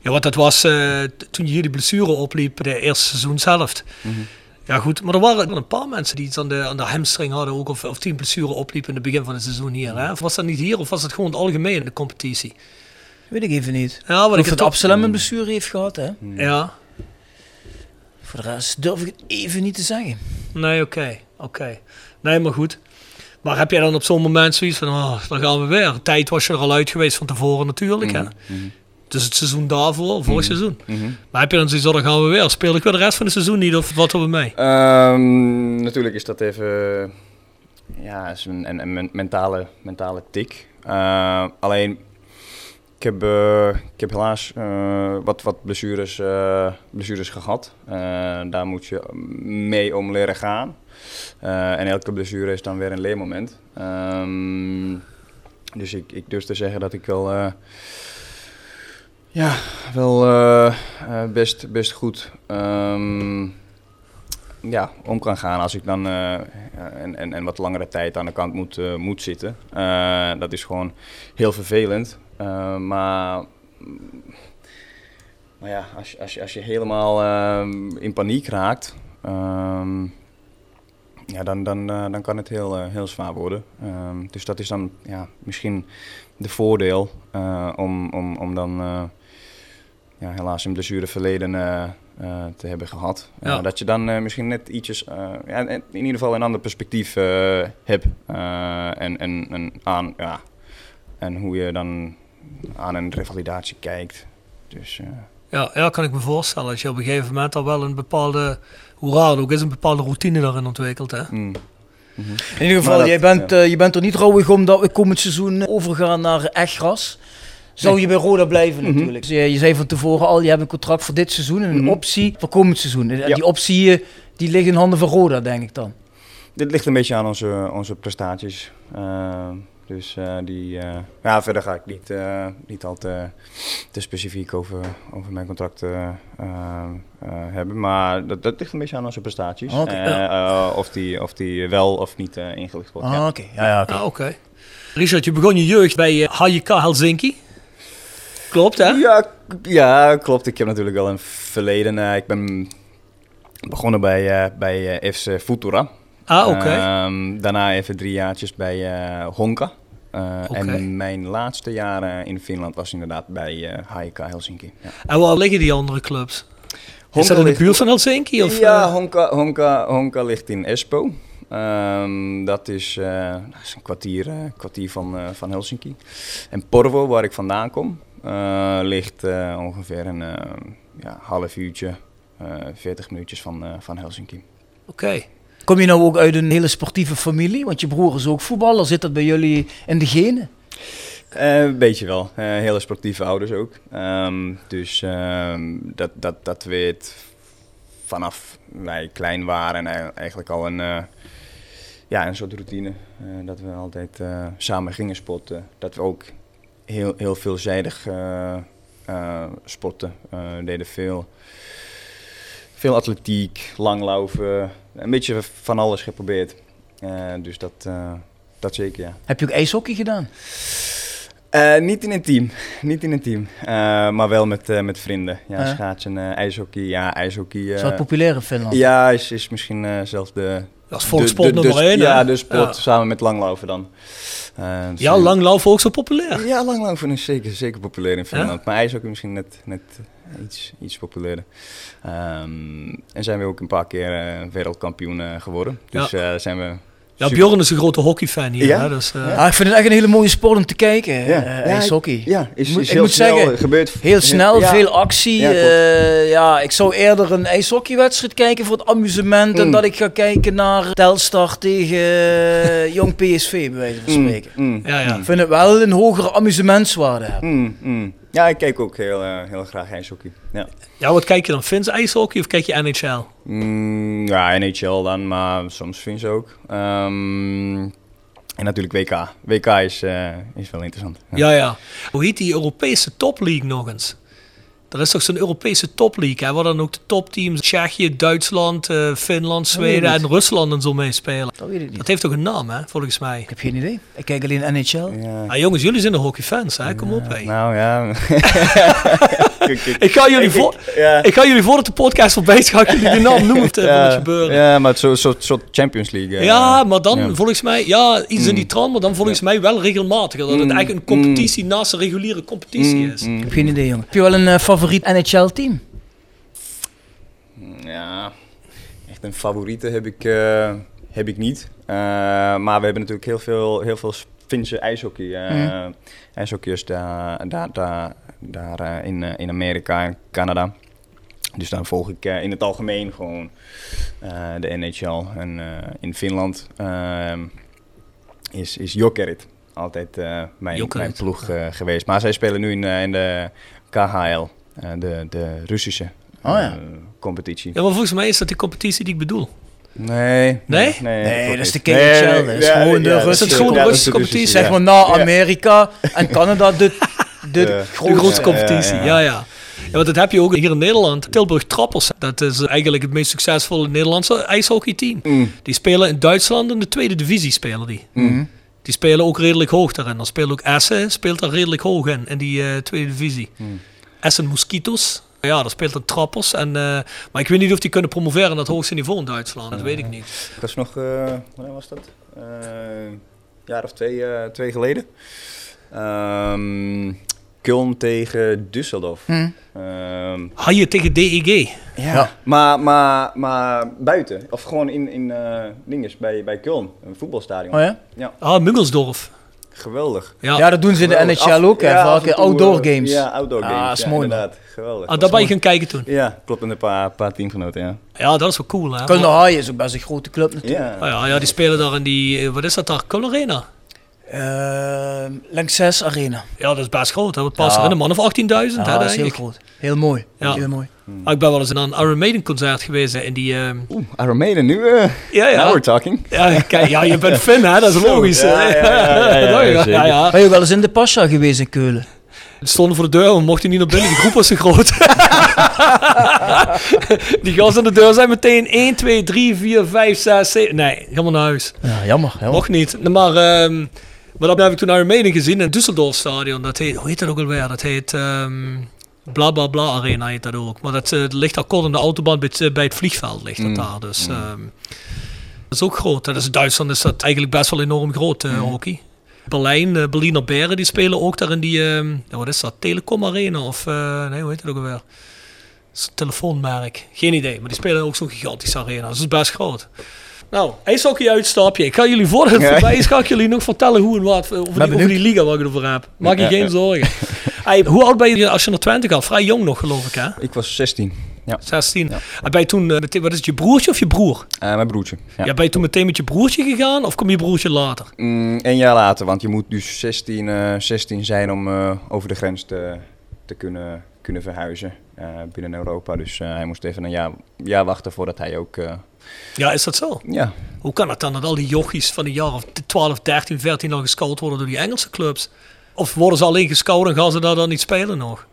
Ja, want dat was uh, toen je hier die blessure opliep, de eerste seizoen zelf. Ja, goed. Maar er waren een paar mensen die iets aan de, aan de hamstring hadden ook, of, of tien blessuren opliepen in het begin van het seizoen hier. Hè? Of was dat niet hier, of was het gewoon het algemeen in de competitie? Weet ik even niet. Ja, wat ik het Absalem een blessure heeft gehad, hè? Ja. Voor de rest durf ik het even niet te zeggen. Nee, oké. oké. Nee, maar goed. Maar heb jij dan op zo'n moment zoiets van, oh, dan gaan we weer. Tijd was je er al uit geweest van tevoren natuurlijk, hè? Mm dus het seizoen daarvoor, vorig mhm. seizoen. Mhm. Maar heb je dan zoiets, dan gaan we weer. Speel ik weer de rest van het seizoen niet of wat hebben we mee? Um, natuurlijk is dat even ja, is een, een, een mentale, mentale tik. Uh, alleen, ik heb, uh, ik heb helaas uh, wat, wat blessures, blessures gehad. daar moet je mee om leren gaan. en elke blessure is dan weer een leermoment. Um, dus ik, ik durf te zeggen dat ik wel ja, wel uh, uh, best, best goed um, ja, om kan gaan als ik dan uh, en, en, en wat langere tijd aan de kant moet, moet zitten. dat is gewoon heel vervelend. maar, maar ja, als, als, als je helemaal ehm, in paniek raakt, um, ja, dan, dan, dan kan het heel, heel zwaar worden. dus dat is dan ja, misschien de voordeel om, om, om dan ja, helaas in blessureverleden uh, eh, te hebben gehad. Eh, Ja. dat je dan eh, misschien net ietsjes, eh, ja, in ieder geval een ander perspectief eh, hebt. Eh, en, en, en, aan, ja, en hoe je dan aan een revalidatie kijkt. Dus, eh, Ja, ja, kan ik me voorstellen. Dat je op een gegeven moment al wel een bepaalde, hoe raar het ook is, een bepaalde routine daarin ontwikkelt. Hè? mm. In ieder geval, dat- jij, bent, ja. eh, je bent er niet rouwig om dat we komend seizoen overgaan naar echt gras. Zou je bij Roda blijven Mhm. natuurlijk. Dus je, je zei van tevoren al, je hebt een contract voor dit seizoen en een Mhm. optie voor komend seizoen. Ja. Die optie eh, die ligt in handen van Roda, denk ik dan. Dit ligt een beetje aan onze, onze prestaties. Eh, dus eh, die, eh, ja, verder ga ik niet, eh, niet al te, te specifiek over, over mijn contract eh, eh, eh, hebben. Maar dat, dat ligt een beetje aan onze prestaties. Oké, Eh, eh, of, die, of die wel of niet eh, ingelicht wordt. Ah, ja. oké. Ja, ja, oké. Ah. Richard, je begon je jeugd bij HJK Helsinki. Klopt, hè? Ja, ja, klopt. Ik heb natuurlijk wel een verleden. eh, ik ben begonnen bij, eh, bij eh, FC Futura. Ah, oké. Ehm, daarna even drie jaartjes bij Honka. Oké. En mijn laatste jaren in Finland was inderdaad bij HJK Helsinki. Ja. En waar liggen die andere clubs? is dat in de buurt van Helsinki? Of, ja? Honka, Honka, Honka ligt in Espoo. Ehm, dat, is, dat is een kwartier, kwartier van, van Helsinki. En Porvo, waar ik vandaan kom, ligt eh, ongeveer een eh, ja, half uurtje, eh 40 minuutjes van, eh, van Helsinki. Oké. Kom je nou ook uit een hele sportieve familie? Want je broer is ook voetballer. Zit dat bij jullie in de genen? Eh, Een beetje wel. Eh, hele sportieve ouders ook. Ehm, dus ehm, dat, dat, dat weet vanaf wij klein waren en ei- eigenlijk al een, eh, ja, een soort routine. eh, dat we altijd eh, samen gingen sporten. Dat we ook heel, heel veelzijdig eh, eh, sporten. Eh, deden veel, veel atletiek, langlaufen. Een beetje van alles geprobeerd. Dus dat, dat zeker, ja. Heb je ook ijshockey gedaan? Eh, niet in een team, niet in een team, Eh, maar wel met, eh, met vrienden. Ja, schaatsen, eh, ijshockey, ja, ijshockey. eh, Is dat populair in Finland? ja, is, is misschien eh, zelfs de... Dat is volkssport nummer één, hè? Ja, de sport Ja. samen met langlaufen dan. Eh, dus, Ja, langlaufen ook zo populair. Ja, langlaufen is zeker, zeker populair in Finland. Maar ijshockey misschien net, net iets, iets populairder. Ehm, en zijn we ook een paar keer eh, wereldkampioen geworden. Dus eh, zijn we... Ja, super- Bjorn is een grote hockeyfan hier. Ja? Hè? Dus, eh, Ah, ik vind het echt een hele mooie sport om te kijken, Ja. eh, Ja, ijshockey. Ja, is, Ik moet- is ik heel moet snel, zeggen, gebeurt Heel snel, ja. veel actie. Ja, Ja, ik zou eerder een ijshockeywedstrijd kijken voor het amusement... dan Mm. dat ik ga kijken naar Telstar tegen eh, Jong PSV, bij wijze van Mm, spreken. mm, Ja, ja. Ik vind het wel een hogere amusementswaarde hebben. Ja, ik kijk ook heel, eh, heel graag ijshockey. Ja. ja, wat kijk je dan? Fins ijshockey of kijk je NHL? Mm, ja, NHL dan, maar soms ze ook. Ehm, en natuurlijk WK. WK is, eh, is wel interessant. Ja, ja. Hoe heet die Europese Top League nog eens? Er is toch zo'n Europese Top League, hè, waar dan ook de topteams Tsjechië, Duitsland, eh, Finland, Zweden en Rusland en zo meespelen. Dat weet ik niet. Dat heeft toch een naam, hè, volgens mij. Ik heb geen idee. Ik kijk alleen NHL. Ja. Ah, jongens, jullie zijn de hockeyfans, hè? Kom op, hé. Nou ja. Ik ga jullie voor... ja. Ik ga jullie voordat de podcast voorbij is, ga ik jullie de naam noemen of ja, wat gebeuren. ja, maar het soort soort soort Champions League. eh, Ja, maar dan ja. volgens mij, ja, iets in die trant, maar dan volgens mij wel regelmatiger. Dat het Mm, eigenlijk een competitie naast een reguliere competitie Mm, is. mm. Ik heb geen idee, jongen. Heb je wel een eh, favoriet NHL-team? Ja, echt een favoriete heb ik, eh, heb ik niet. Eh, maar we hebben natuurlijk heel veel, heel veel Finse ijshockey. IJshockeyers daar, daar, daar, daar in, in Amerika en Canada. Dus dan volg ik in het algemeen gewoon de NHL. En in Finland ehm, is, is Jokerit altijd mijn, Jokerit, mijn ploeg geweest. Maar zij spelen nu in, in de KHL, de, de Russische Oh ja. eh, competitie. Ja, maar volgens mij is dat die competitie die ik bedoel. Nee. Nee? Nee, Nee, dat is de niet. KHL. Dat is ja, gewoon de ja, Russische- de de competitie? Zeg maar na Ja. Amerika en Canada de, de. De grootste. competitie, ja, ja, ja. ja. ja. want dat heb je ook hier in Nederland. Tilburg Trappers, dat is eigenlijk het meest succesvolle Nederlandse ijshockeyteam. Mm. Die spelen in Duitsland in de tweede divisie spelen die. Mhm. Die spelen ook redelijk hoog daarin. Dan speelt ook Essen, speelt daar redelijk hoog in, in die eh, tweede divisie. Mm. Essen Mosquito's. Ja, daar speelt een Trappers. En, eh, maar ik weet niet of die kunnen promoveren naar het hoogste niveau in Duitsland. Dat weet ik niet. Dat is nog, eh wanneer was dat? Eh, een jaar of twee, eh, twee geleden. Ehm, Köln tegen Düsseldorf. Hm. Ehm, Had je tegen DEG? ja. Maar, maar, maar buiten. Of gewoon in, in eh dinges, bij, bij Köln. Een voetbalstadion. Oh ja? Ja, Ah, Muggelsdorf. Geweldig. Ja, Ja, dat doen ze in de. NHL ook, hè. Ja, vaak outdoor eh, games. Ja, outdoor Ah, games. is ja, mooi, inderdaad. Geweldig. ah, daar ben je gaan kijken toen. Ja, klopt. Met een paar, paar teamgenoten, ja. Ja, dat is wel cool, hè? Köln Haaien is ook best een grote club natuurlijk. Ja. Ah, ja, ja, die spelen daar in die, eh, wat is dat daar? Köln Arena. Ehm, Lanxess Arena. Ja, dat is best groot. Hè? Wat past Ja. er in? Een man of 18.000, Ja, hè, dat is heel ik. groot. Heel mooi. Ja. Heel mooi. Ah, ik ben wel eens naar een Iron Maiden concert geweest hè, in die... ehm, Oeh, Iron Maiden, nu... eh ja, ja. Now we're talking. Ja, kijk, ja, je bent fan, hè? Dat is logisch. Ja, ja, ja. Ben je wel eens in de Pascha geweest in Keulen? Die stonden voor de deur, we mochten niet naar binnen. De groep was te groot. die gasten aan de deur zijn meteen 1, 2, 3, 4, 5, 6, 7... Nee, helemaal naar huis. Ja, jammer. jammer. Mocht niet. Maar, ehm, maar dat heb ik toen Maiden gezien in het Düsseldorf stadion. Dat heet, hoe heet dat ook alweer? Dat heet... ehm bla bla bla arena heet dat ook. Maar dat, eh, ligt daar kort aan de autobahn bij het, bij het vliegveld ligt dat Mm. daar. Dus ehm, dat is ook groot. Dat is in Duitsland is dat eigenlijk best wel enorm groot eh, hockey. Berlijn, eh, Berliner Beren, die spelen ook daar in die, ehm, ja, wat is dat, Telecom Arena of, eh, nee, hoe heet dat ook alweer? Dat is een telefoonmerk. Geen idee, maar die spelen ook zo'n gigantische arena. Dus dat is best groot. Nou, ijshockey uitstapje. Ik ga jullie voor het Ja. voorbij is, ga ik jullie nog vertellen hoe en wat over die, over die liga waar ik over heb. Maak je Ja, geen ja. zorgen. Hey, hoe oud ben je als je naar Twente gaat? Vrij jong nog, geloof ik, hè? Ik was 16. Ja. 16. En ben je toen, eh, meteen- wat is het, je broertje of je broer? Eh, mijn broertje. Ja. Ja. ben je toen meteen met je broertje gegaan of kom je broertje later? Mm, een jaar later, want je moet dus 16, eh, 16 zijn om eh, over de grens te, te kunnen, kunnen verhuizen eh, binnen Europa. Dus eh, hij moest even een jaar, jaar wachten voordat hij ook... eh, Ja, is dat zo? ja, Hoe kan het dan dat al die jochies van een jaar of 12, 13, 14 al gescout worden door die Engelse clubs? Of worden ze alleen gescout en gaan ze daar dan niet spelen nog?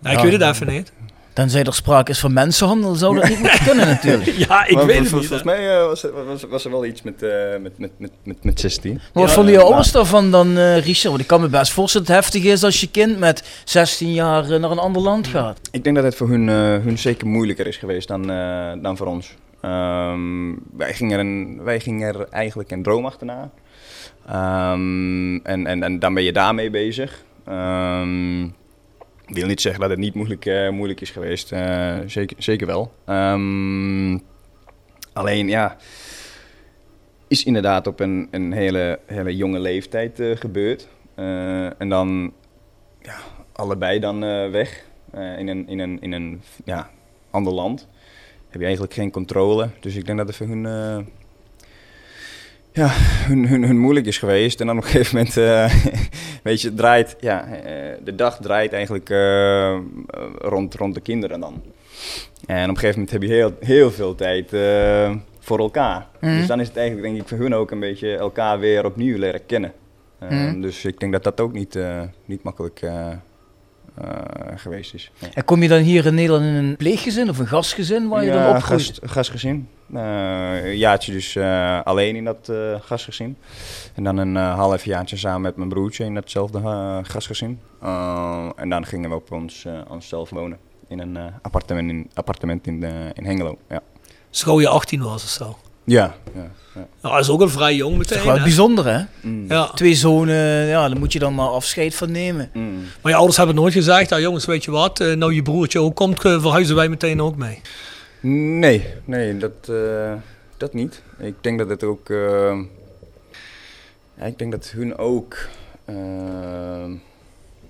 Nou, ik Ja, weet het even niet. Tenzij er sprake is van mensenhandel, zou dat niet moeten kunnen natuurlijk. Ja, ik Maar weet het niet. Volgens mij eh, was, er, was, was er wel iets met, eh, met, met, met, met, met 16. Maar wat Ja, vonden je nou. ouders daarvan dan, eh Richard? Want ik kan me best voorstellen dat het heftig is als je kind met 16 jaar eh, naar een ander land gaat. Ik denk dat het voor hun, eh, hun zeker moeilijker is geweest dan, eh, dan voor ons. Ehm, wij, gingen er wij gingen eigenlijk een droom achterna. Ehm, en, en, en dan ben je daarmee bezig. Ik wil niet zeggen dat het niet moeilijk, eh, moeilijk is geweest. Eh, zeker, zeker wel. Alleen ja, is inderdaad op een, een hele, hele jonge leeftijd eh, gebeurd. En dan ja, allebei dan weg in een, in een, in een ja, ander land. Heb je eigenlijk geen controle. Dus ik denk dat het voor hun, eh, ja, hun, hun, hun moeilijk is geweest. En dan op een gegeven moment, eh, weet je, draait, ja, eh, de dag draait eigenlijk rond, rond de kinderen dan. En op een gegeven moment heb je heel, heel veel tijd voor elkaar. Mhm. Dus dan is het eigenlijk denk ik voor hun ook een beetje elkaar weer opnieuw leren kennen. Mhm. Dus ik denk dat dat ook niet, niet makkelijk eh, geweest is. Ja. En kom je dan hier in Nederland in een pleeggezin of een gastgezin waar je dan opgroeit? gast, gastgezin. Eh, een jaartje dus eh, alleen in dat eh, gastgezin. En dan een eh, half jaartje samen met mijn broertje in datzelfde eh, gastgezin. Eh, en dan gingen we op ons, eh, onszelf wonen. In een eh, appartement in, appartement in, eh, in Hengelo. Ja, Schouw je 18 was of zo. Ja, ja, ja. Nou, dat is ook al vrij jong Dat is meteen. wel hè? bijzonder hè? Mm. Ja. Twee zonen, ja, daar moet je dan maar afscheid van nemen. Mm. Maar je ouders hebben nooit gezegd, ja jongens, weet je wat, eh, nou je broertje ook komt, eh, verhuizen wij meteen ook mee. Nee, nee, dat, eh, dat niet. Ik denk dat het ook. eh, ja, ik denk dat hun ook.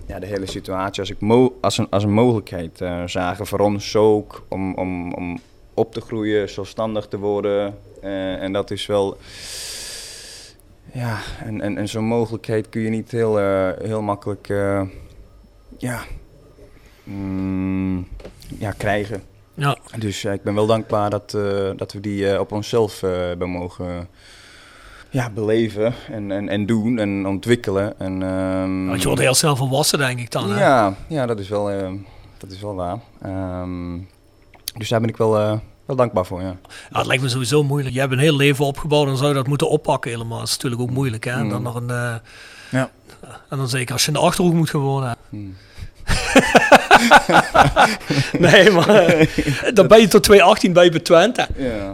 ja, de hele situatie als, ik mo als, een, als een mogelijkheid eh, zagen voor ons ook om, om, om op te groeien, zelfstandig te worden. Eh, en dat is wel. Ja, en, en, en zo'n mogelijkheid kun je niet heel, eh, heel makkelijk. eh, ja, mm, ja, krijgen. Ja. Dus ik ben wel dankbaar dat, dat we die op onszelf hebben mogen ja, beleven en, en, en doen en ontwikkelen. En, ehm, Want je wordt heel snel volwassen, denk ik dan. Hè? ja, ja, dat is wel, dat is wel waar. Ehm, dus daar ben ik wel, wel dankbaar voor, ja. Ja, het lijkt me sowieso moeilijk. Je hebt een heel leven opgebouwd en dan zou je dat moeten oppakken helemaal. Dat is natuurlijk ook moeilijk. Hè? En dan Mm. nog een, eh, Ja. En dan zeker als je in de Achterhoek moet gaan wonen. Hmm. nee, maar eh, dan ben je tot 2018 bij bij Twente.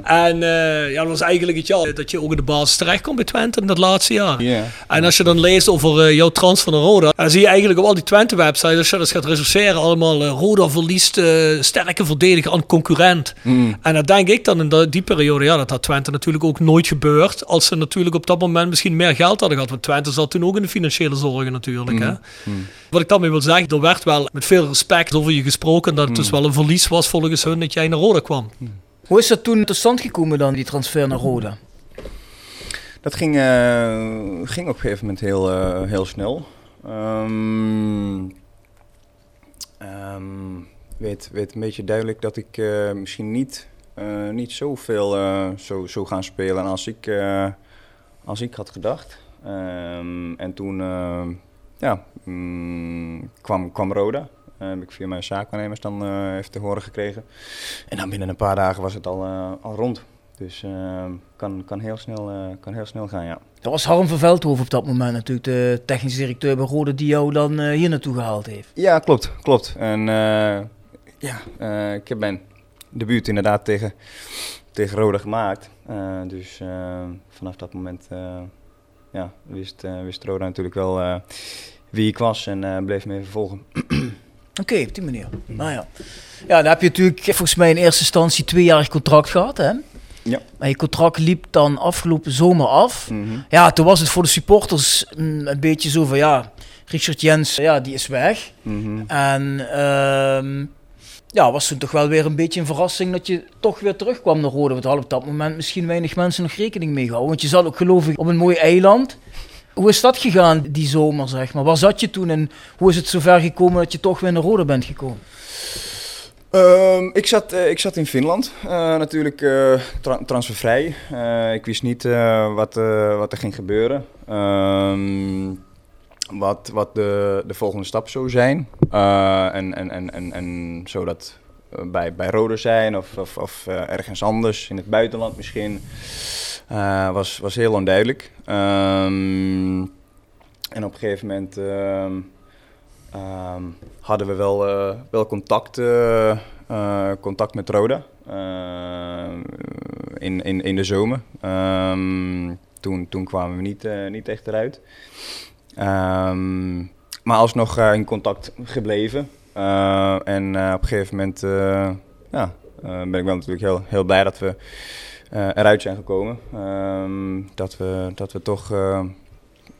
En eh, ja, dat was eigenlijk het jaar dat je ook in de basis terechtkomt bij Twente in dat laatste jaar. Ja. En als je dan leest over eh, jouw transfer naar Roda, dan zie je eigenlijk op al die Twente-websites, als je dat gaat researcheren, allemaal Roda verliest sterke verdediger aan concurrent. Mm. En dan denk ik dan in die periode, ja, dat had Twente natuurlijk ook nooit gebeurd. Als ze natuurlijk op dat moment misschien meer geld hadden gehad. Want Twente zat toen ook in de financiële zorgen natuurlijk. Hè? Wat ik daarmee wil zeggen, er werd wel met veel respect over je gesproken. Dat het dus wel een verlies was volgens hun dat jij naar Roda kwam. Hoe is dat toen tot stand gekomen dan, die transfer naar Roda? Dat ging, eh, ging op een gegeven moment heel, eh, heel snel. Ehm ehm, weet, weet een beetje duidelijk dat ik eh, misschien niet, eh niet zoveel eh zo, zo gaan spelen als ik, eh, als ik had gedacht. Ehm, en toen ja, mm, kwam, kwam Roda. Eh, heb ik via mijn zaakwaarnemers dan eh, even te horen gekregen. En dan binnen een paar dagen was het al, eh, al rond. Dus kan, kan, heel snel, kan heel snel gaan, ja. Dat was Harm van Veldhoven op dat moment natuurlijk, de technisch directeur bij Roda, die jou dan hier naartoe gehaald heeft. Ja, klopt, klopt. En ja, ik heb mijn debuut inderdaad tegen, tegen Roda gemaakt. Dus vanaf dat moment ja, wist, wist Roda natuurlijk wel wie ik was en bleef me even volgen. Oké, op die manier. Nou ja. Ja, dan heb je natuurlijk volgens mij in eerste instantie tweejarig contract gehad, hè? Ja. Maar je contract liep dan afgelopen zomer af. Mhm. Ja, toen was het voor de supporters mm, een beetje zo van, ja, Richard Jens, ja, die is weg. Mhm. En ehm, ja, was toen toch wel weer een beetje een verrassing dat je toch weer terugkwam naar Rode. Want we hadden op dat moment misschien weinig mensen nog rekening mee gehouden. Want je zat ook geloof ik op een mooi eiland. Hoe is dat gegaan die zomer, zeg maar? Waar zat je toen en hoe is het zover gekomen dat je toch weer naar Rode bent gekomen? Ehm, ik, zat, eh, ik zat in Finland, eh, natuurlijk tra- transfervrij. Ik wist niet wat, wat er ging gebeuren. Ehm, wat wat de, de volgende stap zou zijn. En, en, en, en, en zou dat eh, bij, bij Rode zijn of, of, of ergens anders, in het buitenland misschien. Eh, was, was heel onduidelijk. Ehm, en op een gegeven moment ehm, ehm, hadden we wel, eh, wel contact, eh, contact met Roda in, in, in de zomer. Toen, toen kwamen we niet, niet echt eruit. Maar alsnog in contact gebleven. En op een gegeven moment ja, ben ik wel natuurlijk heel, heel blij dat we eruit zijn gekomen. Ehm, dat, we, dat we toch eh,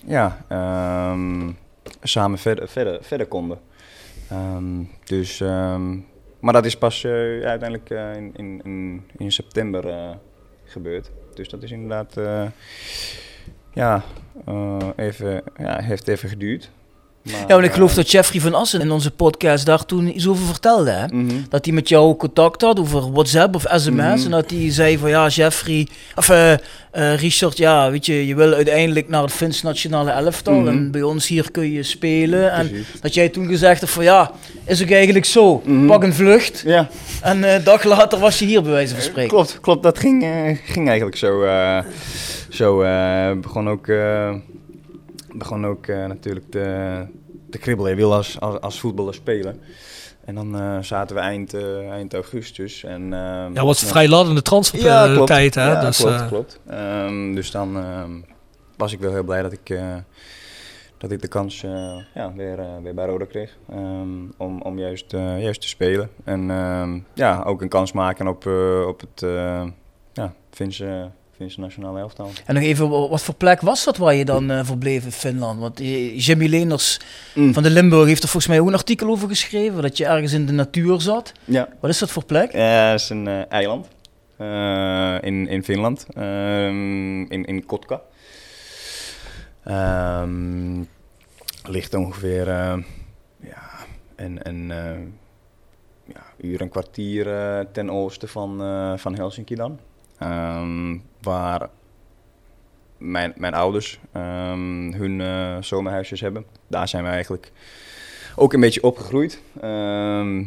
ja, ehm, samen verder, verder, verder konden. Ehm, dus, maar dat is pas eh, uiteindelijk eh, in, in, in, in september eh, gebeurd. Dus dat is inderdaad, eh, ja, eh, even, ja, heeft even geduurd. Maar, Ja, want ik geloof eh, dat Jeffrey van Assen in onze podcast daar toen iets over vertelde. Hè? mhm. Dat hij met jou contact had over WhatsApp of sms. Mhm. En dat hij zei van ja, Jeffrey, of eh, eh, Richard, ja, weet je, je wil uiteindelijk naar het Fins nationale elftal. Mhm. En bij ons hier kun je spelen. En dat jij toen gezegd hebt van ja, is ook eigenlijk zo. Pak een vlucht. Ja, En een dag later was je hier bij wijze van spreken. klopt, klopt. Dat ging, ging eigenlijk zo. zo begon ook, begon ook eh, natuurlijk te, te kribbelen. Je wil als, als, als voetballer spelen. En dan eh, zaten we eind, eh, eind augustus. En, Ja, was een vrij laddende transfertijd, hè? Ja, dus, klopt, eh, klopt. Ehm, dus dan ehm, was ik wel heel blij dat ik, dat ik de kans ja, weer, weer bij Roda kreeg. ehm, om, om juist, juist te spelen. En ja, ook een kans maken op, op het ja, Finse, Finse nationale elftal. En nog even, wa- wat voor plek was dat waar je dan verbleef in Finland? Want eh, Jimmy Leenders Mm. van de Limburg heeft er volgens mij ook een artikel over geschreven. Dat je ergens in de natuur zat. Ja, Wat is dat voor plek? Eh, het is een eiland in, in Finland, ehm, in, in Kotka. Ehm, ligt ongeveer ja, een, een ja, uur en kwartier ten oosten van, van Helsinki dan. Ehm, waar mijn, mijn ouders ehm, hun eh, zomerhuisjes hebben. Daar zijn we eigenlijk ook een beetje opgegroeid. Ehm,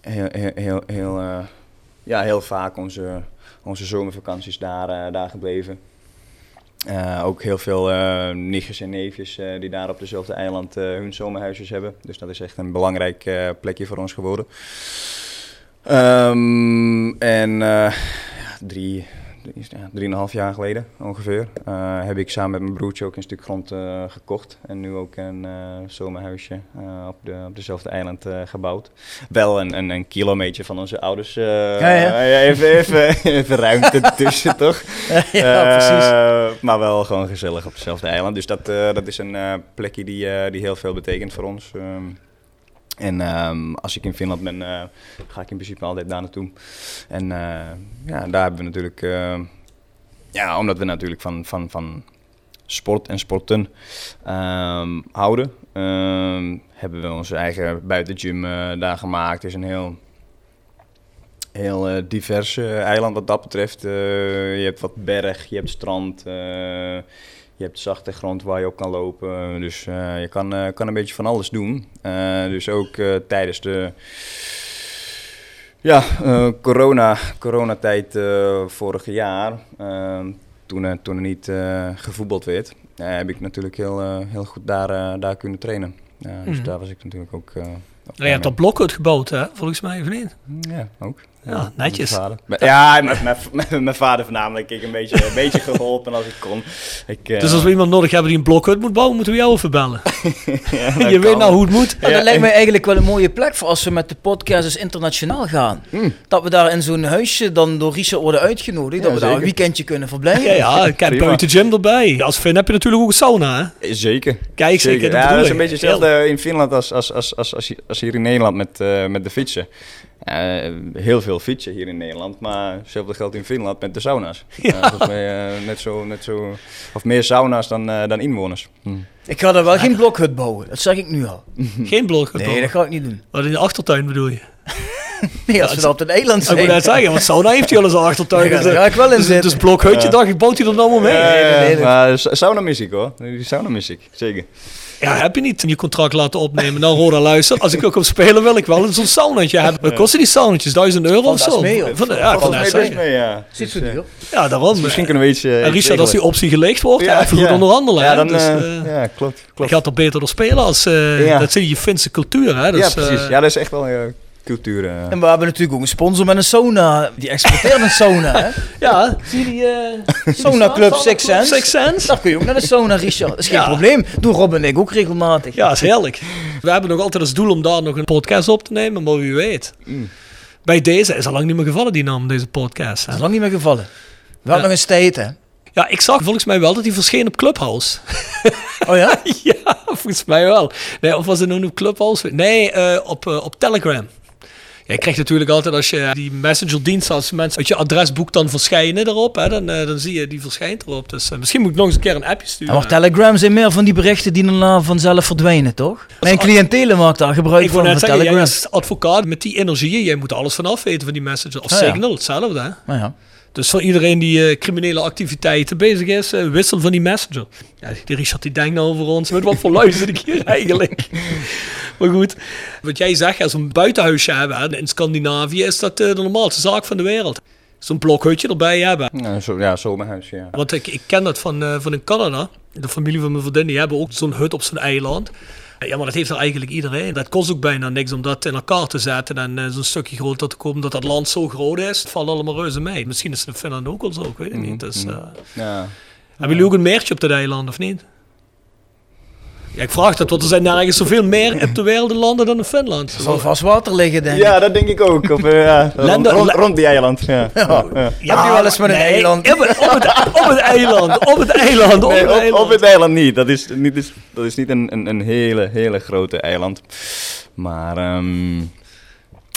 heel, heel, heel, eh, ja, heel vaak onze, onze zomervakanties daar, eh, daar gebleven. Ook heel veel eh nichtjes en neefjes die daar op dezelfde eiland hun zomerhuisjes hebben. Dus dat is echt een belangrijk plekje voor ons geworden. Ehm, en drie, drieënhalf jaar geleden ongeveer eh, heb ik samen met mijn broertje ook een stuk grond eh, gekocht. En nu ook een eh, zomerhuisje op, de, op dezelfde eiland gebouwd. Wel een, een, een kilometer van onze ouders. Ja, ja. Even, even, even ruimte tussen, toch? Ja, precies. Maar wel gewoon gezellig op hetzelfde eiland. Dus dat, dat is een plekje die, die heel veel betekent voor ons. Ehm, en ehm, als ik in Finland ben, eh, ga ik in principe altijd daar naartoe. En eh, ja, daar hebben we natuurlijk, eh, ja, omdat we natuurlijk van, van, van sport en sporten ehm, houden, ehm, hebben we onze eigen buitengym eh, daar gemaakt. Het is een heel, heel divers eiland wat dat betreft. Je hebt wat berg, je hebt strand, je hebt zachte grond waar je op kan lopen. Dus eh, je kan, eh, kan een beetje van alles doen. Eh, dus ook tijdens de ja, corona, coronatijd vorig jaar, toen, toen er niet gevoetbald werd, heb ik natuurlijk heel, heel goed daar, daar kunnen trainen. Ja, dus Mhm. daar was ik natuurlijk ook... ook Nou, je hebt dat blok uitgebouwd, hè? Volgens mij, of niet? Ja, ook. Ja, netjes. Mijn vader. Mijn- Ja, met mijn, met mijn vader voornamelijk. Ik een beetje, een beetje geholpen als ik kon. Ik, eh, Dus als we iemand nodig hebben die een blokhut moet bouwen, moeten we jou even bellen. ja, je kan. weet nou hoe het moet. Ja, Ja, dat lijkt mij eigenlijk wel een mooie plek voor als we met de podcast eens internationaal gaan. Hmm. Dat we daar in zo'n huisje dan door Richard worden uitgenodigd. dat we daar een zeker. weekendje kunnen verblijven. Ja, ik heb buiten gym erbij. Als Finn heb je natuurlijk ook een sauna, hè? Zeker. Kijk, zeker. dat Ja, bedoel dat is een beetje hetzelfde in Finland als, als, als, als, als, hier- als hier in Nederland met, eh, met de fietsen. Eh, heel veel fietsen hier in Nederland, maar hetzelfde geldt in Finland met de sauna's. Ja. volgens mij eh, net zo, net zo, of meer sauna's dan, eh, dan inwoners. Hm. Ik ga daar wel geen blokhut bouwen. Dat zeg ik nu al. Geen blokhut. Nee, dat ga ik niet doen. Wat in de achtertuin bedoel je? Nee, als we daar op het eiland Ik zijn. moet net zeggen, want sauna heeft hij al eens een achtertuin. Ja, Dus, daar eh, ga ik wel in dus, zitten. dus blokhutje, dacht ik, bouwt hij er nou maar mee? Ja, nee, ja, nee, nee. maar sa- sauna mis ik hoor. Die sauna mis ik, zeker. Ja, heb je niet in je contract laten opnemen. Nou, Roda, luister. Als ik ook op spelen wil ik wel zo'n saunatje hebben. Wat kosten die saunatjes? 1000 euro of zo? mee, hoor. Van de- ja, ik Valt kan mee ja. Ziet Dus, zo eh, duur. Ja, daarom. Misschien kunnen we iets... eh, En Richard, als die optie geleegd wordt, ja, even goed onderhandelen. Ja, dan, dus, eh, eh, ja, klopt. je klopt. gaat er beter door spelen als... eh. Dat zit in je Finse cultuur, hè. Dus, ja, precies. eh, ja, dat is echt wel eh, cultuur. eh. En we hebben natuurlijk ook een sponsor met een sauna. Die exporteert een sauna, hè? ja, zie je die... eh, Sauna Club Six Sense. Six Sense? Daar kun je ook naar de sauna, Richard. Dat is geen Ja. probleem. Doe Rob en ik ook regelmatig. Ja, is heerlijk. We hebben nog altijd als doel om daar nog een podcast op te nemen, maar wie weet. Mm. Bij deze is al lang niet meer gevallen, die naam, deze podcast. hè. Dat is lang niet meer gevallen. We hadden Ja. nog eens tijd, hè? Ja, ik zag volgens mij wel dat hij verscheen op Clubhouse. Oh ja? ja, volgens mij wel. Nee, of was het nu op Clubhouse? Nee, eh, op, op Telegram. Je krijgt natuurlijk altijd als je die messenger-dienst, als mensen uit je adresboek dan verschijnen erop, hè, dan, eh, dan zie je die verschijnt erop. Dus eh, misschien moet ik nog eens een keer een appje sturen. maar Telegram zijn meer van die berichten die daarna vanzelf verdwijnen, toch? Mijn cliëntelen maakt daar gebruik ik van, jij Telegram. als advocaat met die energie, jij moet alles vanaf weten van die messenger. Of Ah, ja. Signal, hetzelfde hè. Nou ja. Dus voor iedereen die eh, criminele activiteiten bezig is, eh, wissel van die messenger. Ja, die Richard die denkt nou over ons. Met wat voor lui zit ik hier eigenlijk? maar goed, wat jij zegt, als we een buitenhuisje hebben in Scandinavië, is dat eh, de normaalste zaak van de wereld. Zo'n blokhutje erbij hebben. Ja, zo, ja, zomerhuis, ja. Want ik, ik ken dat van, van in Canada. De familie van mijn vriendin, die hebben ook zo'n hut op zo'n eiland. Ja, maar dat heeft er eigenlijk iedereen. Dat kost ook bijna niks om dat in elkaar te zetten en eh, zo'n stukje groter te komen. Dat dat land zo groot is, het valt allemaal reuze mee. Misschien is het in Finland ook al zo, ik weet het niet. Dus, eh, ja. Hebben jullie ook een meertje op dat eiland, of niet? Ja, ik vraag dat, want er zijn nergens zoveel meer op de wereld landen dan in Finland. Er zal vast water liggen, denk ik. Ja, dat denk ik ook. Of, eh, ja, rond, Landen- rond, rond die eiland. Ja. Ja. Ja. Heb je wel eens met een nee, eiland? Op het, op, het, op het eiland, op het eiland, op Nee, het op, eiland. op het eiland niet. Dat is niet, is- dat is niet een, een, een hele, hele grote eiland. Maar ehm,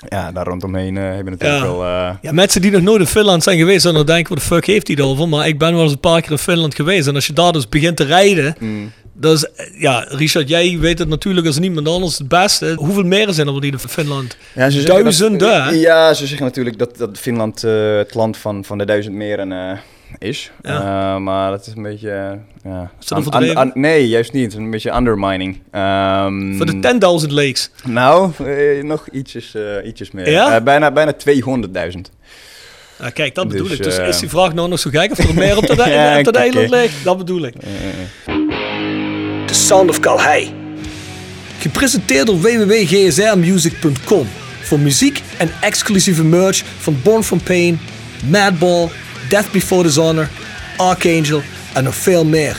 ja, daar rondomheen eh hebben we natuurlijk Ja. wel... eh, Ja, mensen die nog nooit in Finland zijn geweest, dan denken, wat de fuck heeft hij het over? Maar ik ben wel eens een paar keer in Finland geweest. En als je daar dus begint te rijden, mm. Eh, ja, Richard, jij weet het natuurlijk als niemand anders het beste. Hoeveel meren zijn er in Finland? Ja, ze Duizenden, dat- ja, ze zeggen natuurlijk dat, dat Finland eh, het land van, van de duizend meren eh, is. Ja. Eh, maar dat is een beetje... ja, Is dat overdreven? nee, juist niet. Een beetje undermining. Ehm, Voor de 10.000 lakes. Nou, nog ietsjes, ietsjes meer. Ja? Bijna bijna 200.000. Ja, kijk, dat bedoel Dus, ik. Dus is die vraag nou nog zo gek of er meer op dat, Ja, op dat oké. eiland ligt? Dat bedoel ik. The Sound of Calhei. Gepresenteerd door www.gsrmusic.com. voor muziek en exclusieve merch van Born From Pain, Madball, Death Before Dishonor, Archangel en nog veel meer.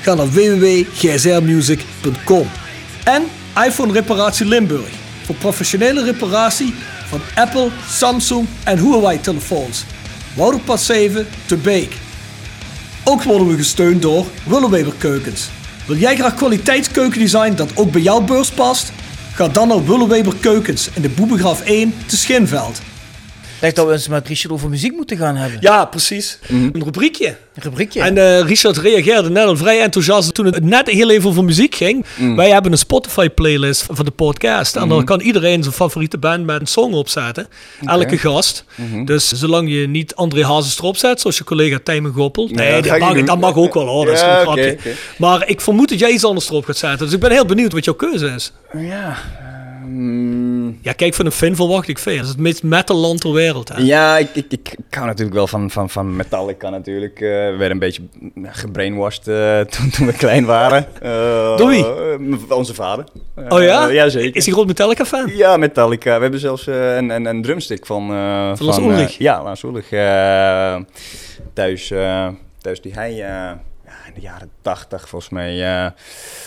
Ga naar www.gsrmusic.com En iPhone Reparatie Limburg. Voor professionele reparatie van Apple, Samsung en Huawei telefoons. Wouderpad 7 te Beek. Ook worden we gesteund door Willeweber Keukens. Wil jij graag kwaliteitskeukendesign dat ook bij jouw beurs past? Ga dan naar Willeweber Keukens in de Boebegraaf 1 te Schinveld. Ik dacht dat we eens met Richard over muziek moeten gaan hebben. Ja, precies. Een rubriekje. Een rubriekje. En eh, Richard reageerde net al vrij enthousiast toen het net heel even over muziek ging. Wij hebben een Spotify-playlist van de podcast. En daar kan iedereen zijn favoriete band met een song opzetten. Elke gast. Dus zolang je niet André Hazes erop zet, zoals je collega Tijmen Goppel. Nee, dat ga dat, mag, dat mag ook wel hoor. Dat is Ja, een. Maar ik vermoed dat jij iets anders erop gaat zetten. Dus ik ben heel benieuwd wat jouw keuze is. Ja. Ehm, Ja, kijk, van een fan verwacht ik veel. Dat is het meest metal land ter wereld. Hè? Ja, ik, ik, ik, hou natuurlijk wel van, van, van Metallica natuurlijk. Eh, we werden een beetje gebrainwashed eh, toen, toen we klein waren. Door wie? m- onze vader. Oh ja? ja, zeker. Is hij groot Metallica-fan? Ja, Metallica. We hebben zelfs een, een, een drumstick van... eh, Van Lars Ulrich? ja, Lars Ulrich. thuis, thuis die hij in de jaren tachtig volgens mij...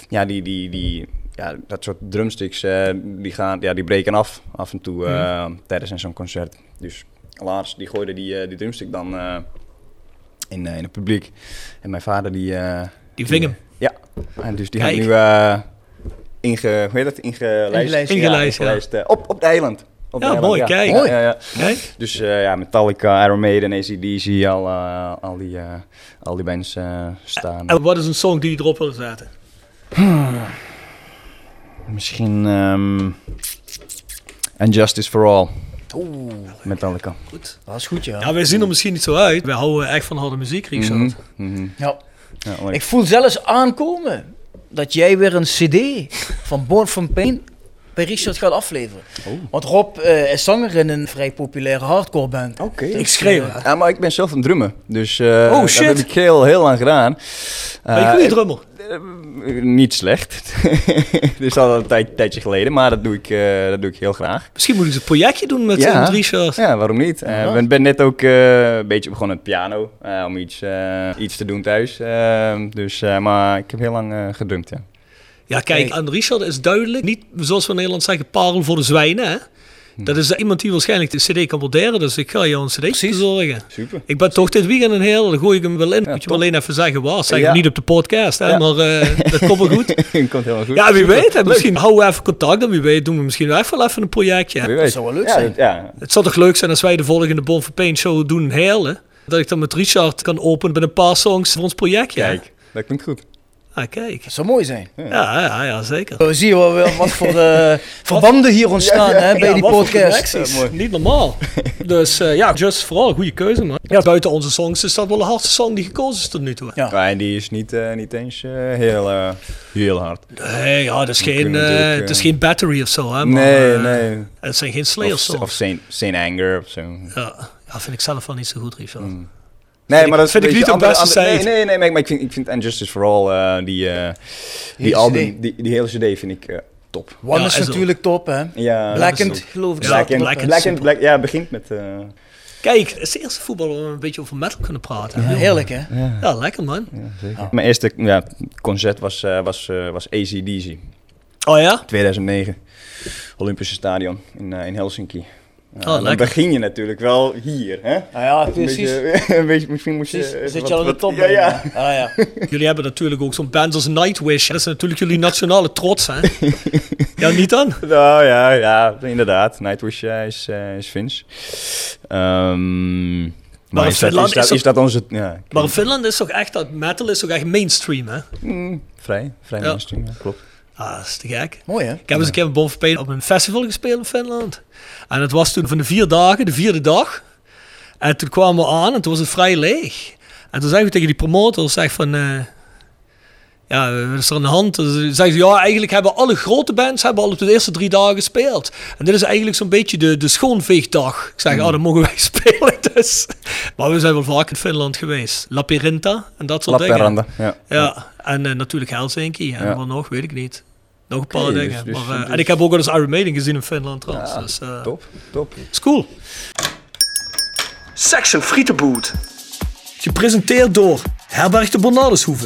ja, die... die, die ja, dat soort drumsticks, eh, die, gaan, ja, die breken af af en toe eh, tijdens een zo'n concert. Dus Lars, die gooide die, eh, die drumstick dan in, in het publiek. En mijn vader, die... Die ving hem. Ja, en dus die Kijk. had nu inge, hoe heet dat? Ingelijst. Ingelijst, Ja, Ingelijst, ja. op, op het eiland. Op Ja, eiland, mooi, kijk. Ja, ja, ja. Kijk. Dus ja, Metallica, Iron Maiden, ACDC, al, eh, al, die, al die bands staan. En wat is een song die je erop wil zetten? Misschien ehm And Justice for All. Oeh, Metallica. Goed. dat is goed ja. Ja, wij zien er misschien niet zo uit. Wij houden echt van harde muziek, Richard. Mhm, mhm. Ja. Ja. Ik voel zelfs aankomen dat jij weer een cd van Born From Pain bij Richard gaat afleveren. Oh. Want Rob eh, is zanger in een vrij populaire hardcore band. Oké. Ik schreeuw. Ja, maar ik ben zelf een drummer. Dus eh Oh, dat heb ik heel, heel lang gedaan. Ben je Eh, een goede drummer? Niet slecht. Is al een tijd, tijdje geleden, maar dat doe ik, dat doe ik heel graag. Misschien moet ik een projectje doen met, Ja. met Richard. Ja, waarom niet? Ik ben, ben net ook een beetje begonnen met piano, om iets, iets te doen thuis. Dus, maar ik heb heel lang gedrumd, ja. Ja, kijk, aan Richard is duidelijk, niet zoals we in Nederland zeggen, parel voor de zwijnen. Hè? Dat is iemand die waarschijnlijk de cd kan waarderen, dus ik ga jou een cd bezorgen. Super. Ik ben toch dit weekend een heel, dan gooi ik hem wel in. Moet je top. me alleen even zeggen waar. Zeg Ja. hem niet op de podcast, hè? Ja. maar eh, dat komt wel goed. Komt helemaal goed. Ja, wie Super. weet. Hè? Misschien houden we even contact en wie weet doen we misschien wel even een projectje. Wie weet. zou wel leuk ja, zijn. dat- Ja, Het zou toch leuk zijn als wij de volgende Bon for Pain show doen in Heerlen. Dat ik dan met Richard kan openen met een paar songs voor ons projectje. kijk, dat klinkt goed. Ah, kijk. Dat zou mooi zijn. Ja, ja, ja zeker. We zien wel wat voor eh, verbanden hier ontstaan hè, bij Ja, die podcast. Niet normaal. dus eh, ja, Just vooral goede keuze, man. Ja, buiten onze songs is dat wel de hardste song die gekozen is tot nu toe. Ja. En die is niet, eh, niet eens heel, eh, heel hard. Nee, ja, dat is, geen, eh, het is geen battery of zo, hè. Maar, nee, nee. Het zijn geen Slayer Of, songs. of Saint, Saint Anger of zo. Ja, ja, vind ik zelf wel niet zo goed, Richard. Nee, maar dat vind ik niet op beste andere- site. Nee, nee, nee, maar, ik vind, ik vind And Justice for All, eh, die, eh, die, Hele album, CD. die, die hele CD vind ik eh, top. One Ja, is natuurlijk top, hè? Ja, ook- geloof ik. Ja, staat Black, erop, and, hè? Black, ja, het begint met... eh, Kijk, het is de eerste voetbal waar we een beetje over metal kunnen praten. Ja, heerlijk, hè? Ja, lekker man. Mijn eerste ja, concert was, eh was, eh, was ACDC, Oh ja? 2009. Olympische Stadion in, in Helsinki. Ja, dan lekker. begin je natuurlijk wel hier, hè? Nou ja, Een precies. beetje, een beetje, misschien moet je... Precies, eh, zit wat- je al de top? Ja, ja. Ah, ja. Jullie hebben natuurlijk ook zo'n band als Nightwish. Dat is natuurlijk jullie nationale trots, hè? ja, niet dan? Nou ja, ja, inderdaad. Nightwish eh, is, eh is Vince. Ehm, maar in is dat, Finland is, dat, is dat- is dat onze... Ja, Maar in Finland is toch echt, dat metal is toch echt mainstream, hè? mm, vrij, vrij Ja. mainstream, ja, klopt. Ah, dat is te gek. Mooi, hè? Ik heb eens een keer Pain op een festival gespeeld in Finland. En het was toen van de vier dagen, de vierde dag. En toen kwamen we aan en toen was het vrij leeg. En toen zeggen we tegen die promotor, zeg van... eh, ja, wat is er aan de hand? Toen zeggen ze, ja, eigenlijk hebben alle grote bands hebben al op de eerste drie dagen gespeeld. En dit is eigenlijk zo'n beetje de, de schoonveegdag. Ik zeg, ah, dan mogen wij spelen dus. Maar we zijn wel vaak in Finland geweest. Labyrinta en dat soort dingen. Lapperanda, ja. Ja, en eh, natuurlijk Helsinki. En Ja. wat nog, weet ik niet. Nog een paar dingen. dus- dus- maar, eh, dus- En ik heb ook wel eens Iron Maiden gezien in Finland trouwens. Ja, dus, eh, Top, top. is cool. Section Frietenboot. Gepresenteerd door Herberg de Bernardeshoeve.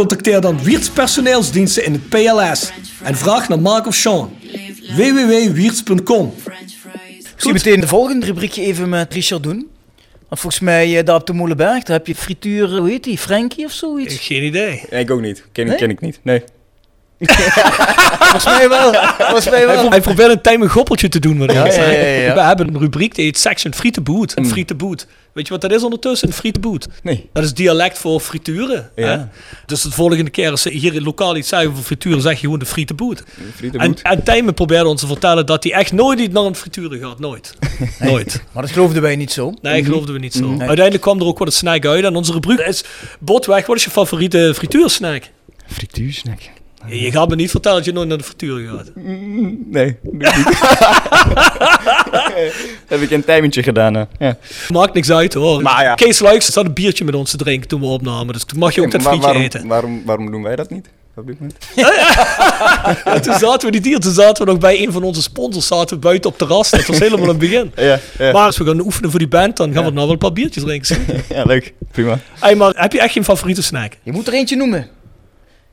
Contacteer dan Wiertz Personeelsdiensten in het PLS en vraag naar Mark of Sean. www.wiertz.com Misschien meteen de volgende rubriekje even met Richard doen. Want volgens mij eh, daar op de Molenberg, daar heb je frituur, hoe heet die, Frankie of zoiets? Geen idee. Nee, ik ook niet. Ken, Nee? ken ik niet. Nee. Volgens mij wel. Volgens mij wel. Hij probeert een time een goppeltje te doen. Wat Ja, ik zei. ja, ja, ja. We hebben een rubriek die heet Section Frietenboot. Een frietenboot. Weet je wat dat is ondertussen? Een frietenboot. Nee. Dat is dialect voor frituren. Ja. Hè? Dus de volgende keer als ze hier lokaal iets zeggen voor frituren, zeg je gewoon de frietenboot. En, en Tijmen probeerde ons te vertellen dat hij echt nooit iets naar een frituur gaat. Nooit. Nooit. Maar dat geloofden wij niet zo. Nee, geloofden we niet zo. Nee. Uiteindelijk kwam er ook wat een snack uit. En onze rubriek is... Botweg, wat is je favoriete frituursnack? Frituursnack. Je gaat me niet vertellen dat je nooit naar de frituur gaat. Nee, doe ik niet. Heb ik een timertje gedaan. hè. Ja. Maakt niks uit hoor. Maar ja. Kees Luijks zat een biertje met ons te drinken toen we opnamen. Dus toen mag je ook dat frietje waarom, eten. Waarom, waarom doen wij dat niet? Op dit moment? Toen zaten we niet hier. Toen zaten we nog bij een van onze sponsors. Zaten we buiten op terras. Dat was helemaal het begin. Ja, ja. Maar als we gaan oefenen voor die band, dan gaan we nou wel een paar biertjes drinken. ja, leuk. Prima. hey, maar heb je echt geen favoriete snack? Je moet er eentje noemen.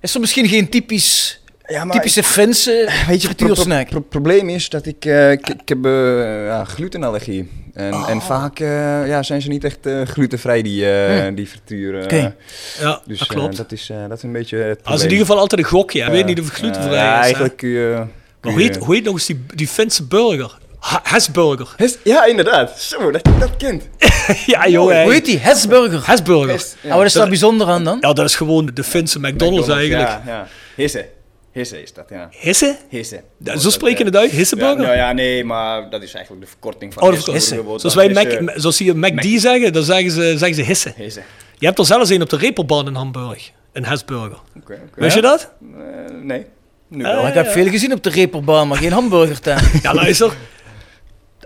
Is er misschien geen typisch, Ja, maar typische Finse Weet je, het pro- frituursnack? pro- probleem is dat ik, eh, ik, ik heb eh, ja, glutenallergie. En, Oh. en vaak eh, ja, zijn ze niet echt eh, glutenvrij, die, eh die frituren. Oké. Ja, Dus dat eh, klopt. dat, is, eh, dat is een beetje het Als in probleem. ieder geval altijd een gokje. Ik weet niet of het glutenvrij ja, is. hè. eigenlijk kun je... kun hoe heet, hoe heet nog eens die, die Finse burger? Hesburger. Hes- Ja, inderdaad. Zo, dat, dat kind. ja, joh. Hoe heet die? Hesburger. Hesburger. Hes- En wat is daar bijzonder aan dan? Ja, dat is gewoon de Finse McDonald's, eigenlijk. Ja, ja. Hisse. Hisse is dat, ja. Hisse? Hisse. Ja, Zo spreken het uit, Ja, Hisseburger? nou ja, nee, maar dat is eigenlijk de verkorting van Oh, de Hisse. hisse. Zoals wij Hisse- Mac, zoals hier McD zeggen, dan zeggen ze, zeggen ze hisse. Hisse. Je hebt er zelfs een op de Reeperbaan in Hamburg. Een Hesburger. Oké, oké. Wist je dat? Eh, nee. Nu Eh, ik heb veel gezien op de reperbaan, maar geen hamburgertent. Ja, luister.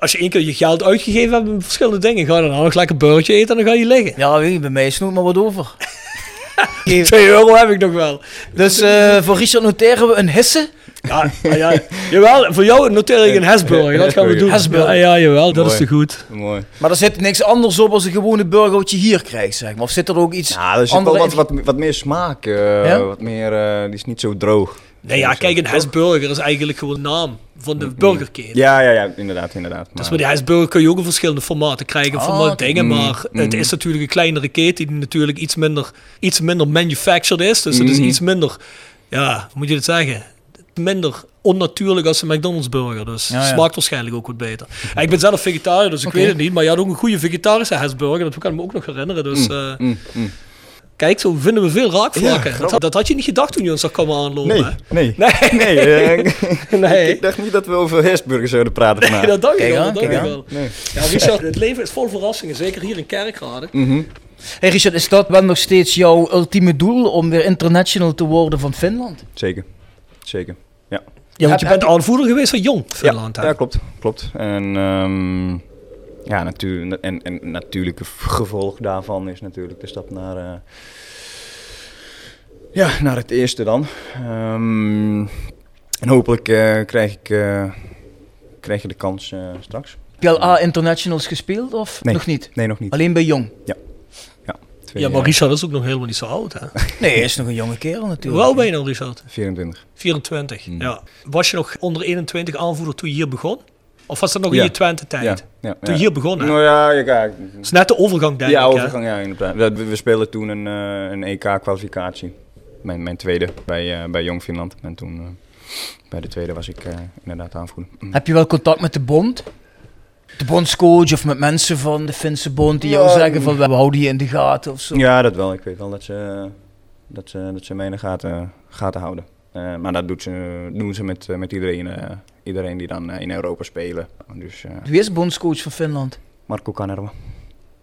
Als je één keer je geld uitgegeven hebt met verschillende dingen, ga je dan nog lekker een burgertje eten en dan ga je liggen. Ja, weet je, bij mij is nooit maar wat over. Geef- 2 euro heb ik nog wel. Dus eh, voor Richard noteren we een hisse. Ja, ja, ja. jawel, voor jou noteer ik een Hesburger. Dat gaan we doen. Hesburger. Ja, ja, jawel, dat Mooi. is te goed. Mooi. Maar er zit niks anders op als een gewone burger wat je hier krijgt, zeg maar. Of zit er ook iets Ja, er zit wel wat, wat, wat meer smaak. eh, Ja? Wat meer, eh, die is niet zo droog. Nee, ja, kijk, een Hesburger is eigenlijk gewoon de naam van de burgerketen. Ja, ja, ja, inderdaad, inderdaad. Dus Maar- met die Hesburger kun je ook in verschillende formaten krijgen, Ah, formaat oké. dingen, Mm, maar het mm. is natuurlijk een kleinere keten die natuurlijk iets minder, iets minder manufactured is. Dus het is Mhm. iets minder, ja, hoe moet je het zeggen? Minder onnatuurlijk als een McDonald's burger. Dus Ja, ja. smaakt waarschijnlijk ook wat beter. Ik ben zelf vegetariër, dus ik weet het niet. Maar je had ook een goede vegetarische Hesburger, dat kan ik me ook nog herinneren. Dus eh, Mm, mm. Kijk, zo vinden we veel raakvlakken. Ja, dat, had- dat had je niet gedacht toen je ons zag komen aanlopen. Nee, nee. Nee, Nee, eh, nee. ik dacht niet dat we over Hesburger zouden praten vandaag. dat dacht ik wel. Dat dacht ik wel. Nee. Ja, Richard, het leven is vol verrassingen, zeker hier in Kerkrade. Mhm. Hey Richard, is dat wel nog steeds jouw ultieme doel om weer international te worden van Finland? Zeker, zeker. Ja. Ja, want je bent aanvoerder geweest van Jong Finland. ja, ja, klopt, klopt. En, ehm, ja, natuur, en, en natuurlijke gevolg daarvan is natuurlijk de stap naar, eh, ja, naar het eerste dan. Ehm, en hopelijk eh, krijg ik eh, krijg je de kans eh, straks. Heb je al A internationals gespeeld of Nee. nog niet? Nee, nog niet. Alleen bij Jong? Twee, Ja, maar eh, Richard is ook nog helemaal niet zo oud. Hè? Nee, hij is nog een jonge kerel natuurlijk. Hoe oud ben je nou, Richard? 24. 24. Hmm. Ja. Was je nog onder 21 aanvoerder toen je hier begon? Of was dat nog Ja. in je Twente-tijd? Ja, ja, Toen ja. je hier begon, hè? Nou ja, ja, ja, Dat is net de overgang, denk ja, ik. hè? overgang, ja, inderdaad. We, we- we speelden toen een, eh, een EK-kwalificatie. Mijn, mijn tweede bij, eh, bij Jong Finland. En toen eh, bij de tweede was ik eh, inderdaad aanvoerder. Mm. Heb je wel contact met de bond? De bondscoach of met mensen van de Finse bond die jou Ja, zeggen van we houden je in de gaten of zo? Ja, dat wel. Ik weet wel dat ze, dat ze, dat ze mij in de gaten, gaten houden. Eh, maar dat doet ze, doen ze met, met iedereen, eh, iedereen die dan eh, in Europa spelen. Dus eh, Wie is bondscoach van Finland? Marco Kanerva.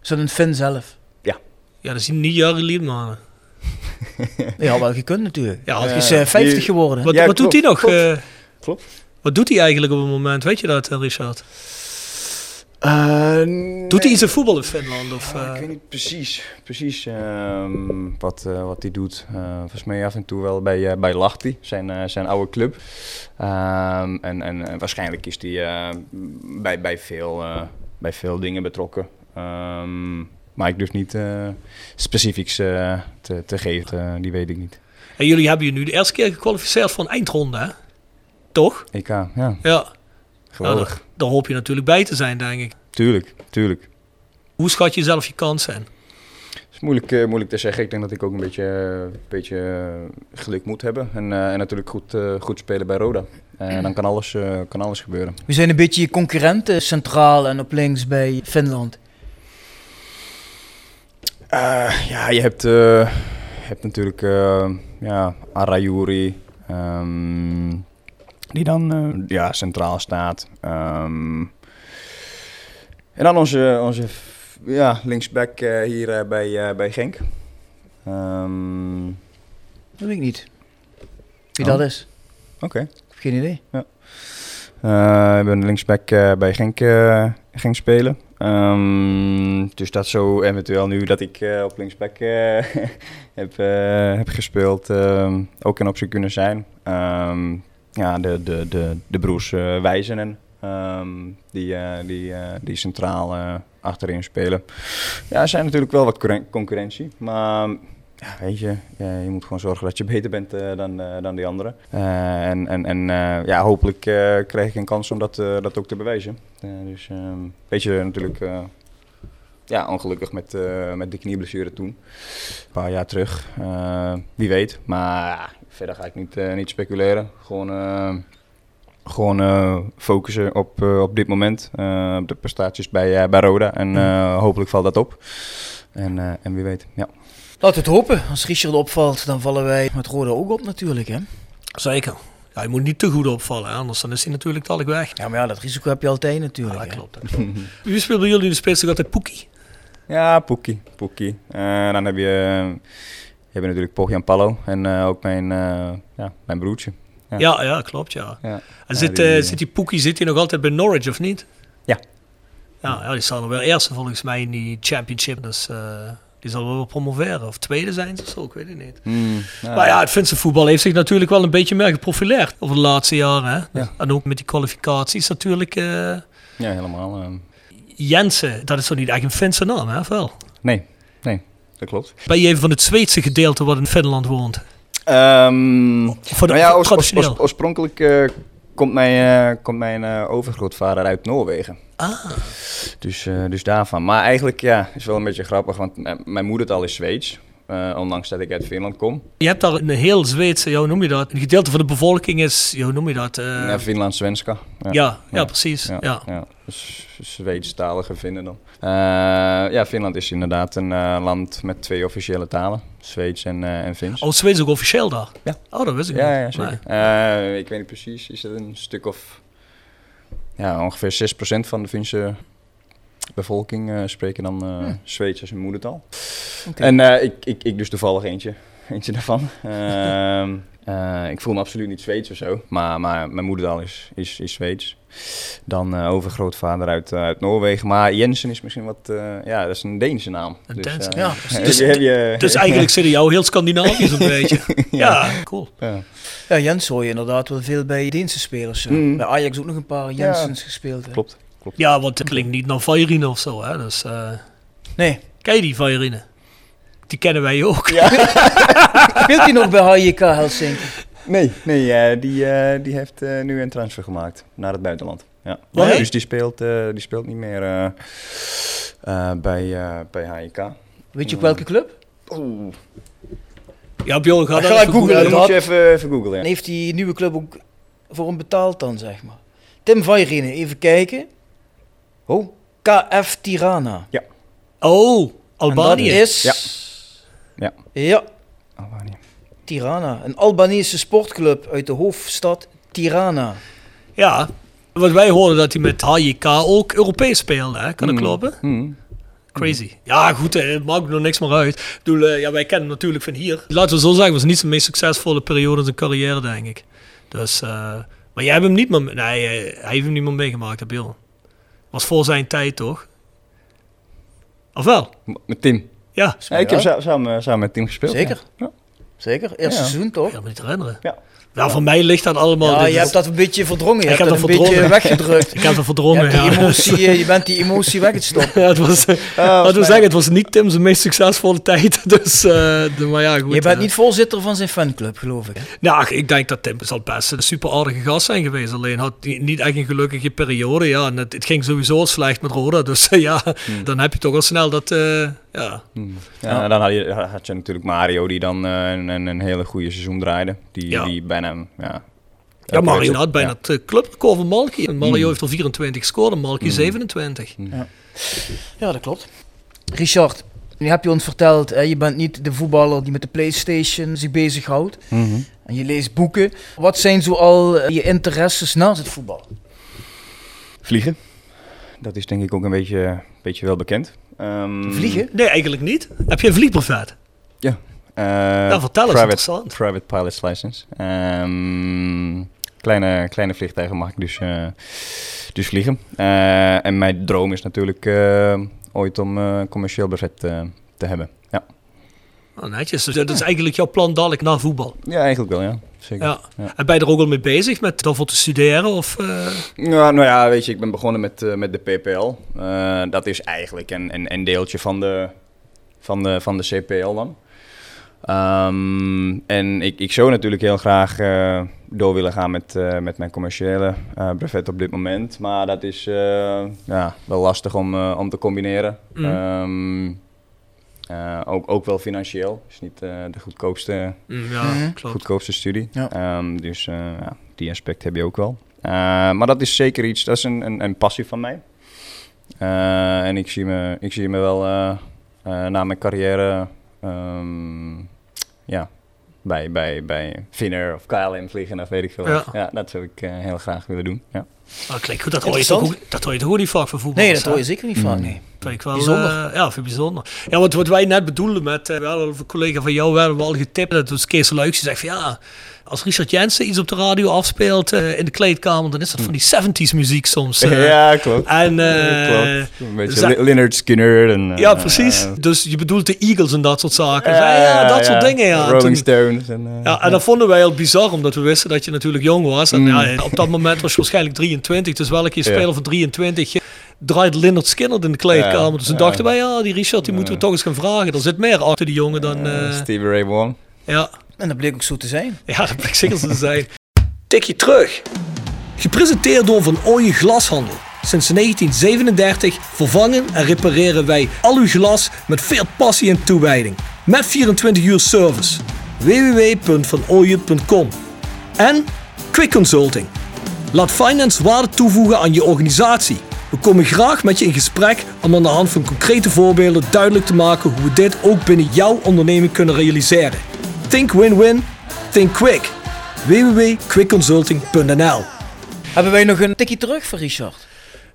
Is dat een Fin zelf? Ja, dat is niet Jari Liedmanen. Ja, wel gekund natuurlijk. Ja, Hij Eh, is eh, 50 die- geworden. Wat, Ja, wat doet hij nog? klopt, eh? klopt. Wat doet hij eigenlijk op het moment? Weet je dat, eh, Richard? Eh, Doet hij iets in voetbal in Finland? Of, Ah, eh? ik weet niet precies, precies ehm, wat, eh, wat hij doet. Eh volgens mij af en toe wel bij, eh bij Lahti, zijn, eh, zijn oude club. Ehm, en, en, waarschijnlijk is hij eh, bij, bij, veel, eh, bij veel dingen betrokken. Ehm, maar ik durf niet eh specifieks eh, te, te geven, eh, die weet ik niet. En jullie hebben je nu de eerste keer gekwalificeerd voor een eindronde, hè? Toch? EK, ja, Ja. Geweldig. Nou, daar hoop je natuurlijk bij te zijn, denk ik. Tuurlijk, tuurlijk. Hoe schat je zelf je kansen in? Het is moeilijk, eh, moeilijk te zeggen. Ik denk dat ik ook een beetje, een beetje eh, geluk moet hebben. En, eh, en natuurlijk goed, eh, goed spelen bij Roda. En dan kan alles, eh, kan alles gebeuren. We zijn een beetje je concurrenten centraal en op links bij Finland. Eh, ja, je hebt, eh, je hebt natuurlijk uh, ja, Arayuri, ehm, die dan eh, ja, centraal staat. Ehm, en dan onze, onze ja, linksback eh, hier eh, bij, eh, bij Genk. Ehm, Dat weet ik niet. Wie Oh. dat is. Oké. Geen idee. Eh, we hebben een linksback eh, bij Genk, eh, Genk spelen. Ehm, dus dat zo eventueel nu dat ik eh, op linksback eh, heb, heb gespeeld ehm, ook een optie kunnen zijn. Ehm, ja, de, de, de, de broers eh, Wijzenen, ehm, die, eh, die, eh, die centraal achterin spelen. Ja, er zijn natuurlijk wel wat concurren- concurrentie, maar ja, weet je, je moet gewoon zorgen dat je beter bent dan, eh, dan die anderen. En en, en ja, hopelijk krijg ik een kans om dat, dat ook te bewijzen. Dus ehm weet je, natuurlijk ja, ongelukkig met, met de knieblessure toen. Een paar jaar terug. Wie weet. Maar verder ga ik niet, eh, niet speculeren. Gewoon, eh, gewoon eh, focussen op, eh, op dit moment. eh, op de prestaties bij, eh, bij Roda. En eh, hopelijk valt dat op. En, eh, en wie weet, ja. Laten we het hopen. Als Richard opvalt, dan vallen wij met Rode ook op natuurlijk. Hè? Zeker. Ja, je moet niet te goed opvallen, hè, anders dan is hij natuurlijk dadelijk weg. Ja, maar ja, dat risico heb je altijd natuurlijk. Ja, dat klopt. Dat klopt. Wie speelt bij jullie in de spits altijd Poekie? Ja, Poekie. Poekie. Eh, dan heb je, je hebt natuurlijk Pogjan Pallo en eh, ook mijn, eh, ja, mijn broertje. Ja. Ja, ja, klopt, ja. Ja. En zit, die, eh, zit die Poekie zit hij nog altijd bij Norwich, of niet? Ja. Ja, die staan er wel eerste volgens mij in die championship. Dus die zal wel promoveren. Of tweede zijn ze of zo, ik weet het niet. Mm, ja. Maar ja, het Finse voetbal heeft zich natuurlijk wel een beetje meer geprofileerd over de laatste jaren. Hè? Ja. En ook met die kwalificaties natuurlijk. Ja, helemaal. eh. Jensen, dat is toch niet echt een Finse naam, hè? Of wel? nee, dat klopt. Ben je even van het Zweedse gedeelte wat in Finland woont? Ehm Voor de, nou ja, oors- oors- oorspronkelijk eh, komt mijn, eh, komt mijn eh, overgrootvader uit Noorwegen. ah, Dus, dus daarvan. Maar eigenlijk, ja, is wel een beetje grappig, want mijn moedertaal is Zweeds. Eh, ondanks dat ik uit Finland kom. je hebt daar een heel Zweedse, hoe noem je dat? Een gedeelte van de bevolking is, hoe noem je dat? Eh, ja, Finland-Svenska. ja, ja, ja. precies. Ja. Ja, ja. Zweedstalige vinden dan. Eh, ja, Finland is inderdaad een land met twee officiële talen. Zweeds en, en Fins. Oh, Zweeds ook officieel daar? Ja. Oh, dat wist ik ja, niet. ja, zeker. Nee. Ik weet niet precies, is het een stuk of... Ja, ongeveer 6% van de Finse bevolking eh, spreken dan eh Zweeds als hun moedertaal. En eh, ik, ik, ik dus toevallig eentje, eentje daarvan. Ehm, eh, ik voel me absoluut niet Zweeds of zo, maar, maar mijn moedertaal is, is, is Zweeds. Dan eh, overgrootvader uit, uit Noorwegen. Maar Jensen is misschien wat, eh, ja, dat is een Deense naam. Een Dus, Deense- ja, Dus- je- heb je- Dus eigenlijk zitten jou heel Scandinavisch een beetje. Ja, cool. ja. Ja, Jens hoor je inderdaad wel veel bij Deense spelers. zo. Mm. Bij Ajax ook nog een paar Jensens gespeeld. hè. Klopt. Ja, want het klinkt niet naar Vajerine of zo, hè. Dus, eh Nee. ken je die Vajerine? Die kennen wij ook. Speelt hij nog bij HJK Helsinki? Nee, nee eh, die, eh, die heeft eh, nu een transfer gemaakt naar het buitenland. Ja. Nee? Dus die speelt, die speelt niet meer eh, eh, bij, eh bij HIK. Weet je op welke club? Oeh, Ja, Bjorn, ga dat even ik googlen. dan moet je even, even googlen. En Ja. heeft die nieuwe club ook voor hem betaald dan, zeg maar? Tim Vajerine, even kijken. Oh, KF Tirana. Oh, En dat Albanië. is... Ja. Ja. Ja, Albanië. Tirana, een Albanese sportclub uit de hoofdstad Tirana. Ja, wat wij hoorden dat hij met HJK ook Europees speelde, hè? kan dat Mm. kloppen? Mm. Crazy. Ja, goed, het maakt nog niks meer uit. Ik bedoel, eh, ja, wij kennen hem natuurlijk van hier. Laten we zo zeggen, het was niet zijn meest succesvolle periode in zijn carrière, denk ik. Dus, eh, maar jij hebt hem niet meer... Nee, eh, hij heeft hem niet meer meegemaakt, heb je al. Was voor zijn tijd, toch? Of wel? Met Tim. Ja. Ja, ik heb sa- samen, samen met Tim gespeeld. Zeker. Ja. Zeker, eerste Ja. seizoen toch? Ik kan me niet herinneren. Ja. Ja, voor mij ligt dat allemaal... Ja, je hebt dat een beetje verdrongen. Je Ik hebt heb dat een beetje weggedrukt. Ik heb dat Je, verdrongen, ja. emotie, eh, je bent die emotie weggestopt. Ja, het was, laten we zeggen, het was niet Tim zijn meest succesvolle tijd. Dus, eh, de- maar ja, goed. Je bent eh. niet voorzitter van zijn fanclub, geloof ik. hè? Ja, ik denk dat Tim zal best een super aardige gast zijn geweest. Alleen had hij niet echt een gelukkige periode. Ja, en het, het ging sowieso slecht met Roda. Dus ja, dan heb je toch al snel dat... eh, ja. Hmm. Ja, dan had je, had je natuurlijk Mario die dan eh, een, een, een hele goede seizoen draaide. Die, Ja. die bijna, ja... ja, Mario had bijna Ja. het eh, clubrecord van Malky. En Mario Mm. heeft er 24 gescoord en Malky 27. Ja, dat klopt. Richard, nu heb je ons verteld, hè, je bent niet de voetballer die met de Playstation zich bezighoudt. Mhm. En je leest boeken. Wat zijn zoal eh, je interesses naast het voetbal? Vliegen. Dat is denk ik ook een beetje, beetje wel bekend. Ehm, Vliegen? Nee, eigenlijk niet. Heb je een vliegbrevet? Ja. Eh, Ja, vertel eens, private, interessant. Private pilot's license. Ehm, kleine, kleine vliegtuigen mag ik dus, eh, dus vliegen. Eh, en mijn droom is natuurlijk ooit om eh, commercieel brevet te hebben. Ja. Oh, netjes. Dus dat is eigenlijk jouw plan dadelijk na voetbal. ja, eigenlijk wel, ja. Zeker. Ja. Ja. En ben je er ook al mee bezig met daarvoor te studeren? Of, eh? Ja, nou ja, weet je, ik ben begonnen met, eh, met de PPL. Eh, dat is eigenlijk een, een, een deeltje van de, van de, van de CPL dan. Ehm, en ik, ik zou natuurlijk heel graag door willen gaan met, met mijn commerciële brevet op dit moment. Maar dat is ja, wel lastig om, om te combineren. Mm. Ehm, eh, ook, ook wel financieel. is niet eh, de goedkoopste, Mm, ja, Mhm. klopt. goedkoopste studie. Ja. Ehm, dus eh, ja, die aspect heb je ook wel. Eh, maar dat is zeker iets, dat is een, een, een passie van mij. Eh, en ik zie me, ik zie me wel eh, eh, na mijn carrière ehm, ja, bij, bij, bij Finner of KLM vliegen of weet ik veel. Ja. Ja, dat zou ik eh, heel graag willen doen. Ja. Ah, klinkt goed. Dat hoor, je toch dat hoor je toch ook niet vaak van voetbal. Nee, dat hoor je zeker niet vaak, nee. Vind ik wel Bijzonder. eh, ja, vind ik bijzonder. Ja, wat, wat wij net bedoelden met, uh, wel, een collega van jou werden we al getipt. Dat was Kees Luijks. Die zegt van ja, als Richard Jensen iets op de radio afspeelt eh, in de kleedkamer, dan is dat van die 70s muziek soms. eh. ja, klopt. En, eh, klopt. Een beetje Leonard Skinner. En, eh, ja, precies. eh, dus je bedoelt de Eagles en dat soort zaken. Ja, dat soort dingen, ja. Rolling Stones. En, eh, ja, en dat vonden wij heel bizar, omdat we wisten dat je natuurlijk jong was. En Mm. ja, op dat moment was je waarschijnlijk 23. Dus welke speler van 23 draait Leonard Skinner in de kleedkamer. Ja, Dus toen ja. dachten wij, ja, die Richard, die moeten we toch eens gaan vragen. Er zit meer achter die jongen dan... eh, eh, Stevie Ray Vaughan. ja. En dat bleek ook zo te zijn. ja, dat blijkt zeker zo te zijn. Tikje terug. Gepresenteerd door Van Ooyen Glashandel. Sinds 1937 vervangen en repareren wij al uw glas met veel passie en toewijding. Met 24 uur service. www.vanooyen.com En Quick Consulting. Laat finance waarde toevoegen aan je organisatie. We komen graag met je in gesprek om aan de hand van concrete voorbeelden duidelijk te maken hoe we dit ook binnen jouw onderneming kunnen realiseren. Think win-win, think quick. www.quickconsulting.nl Hebben wij nog een tikje terug voor Richard?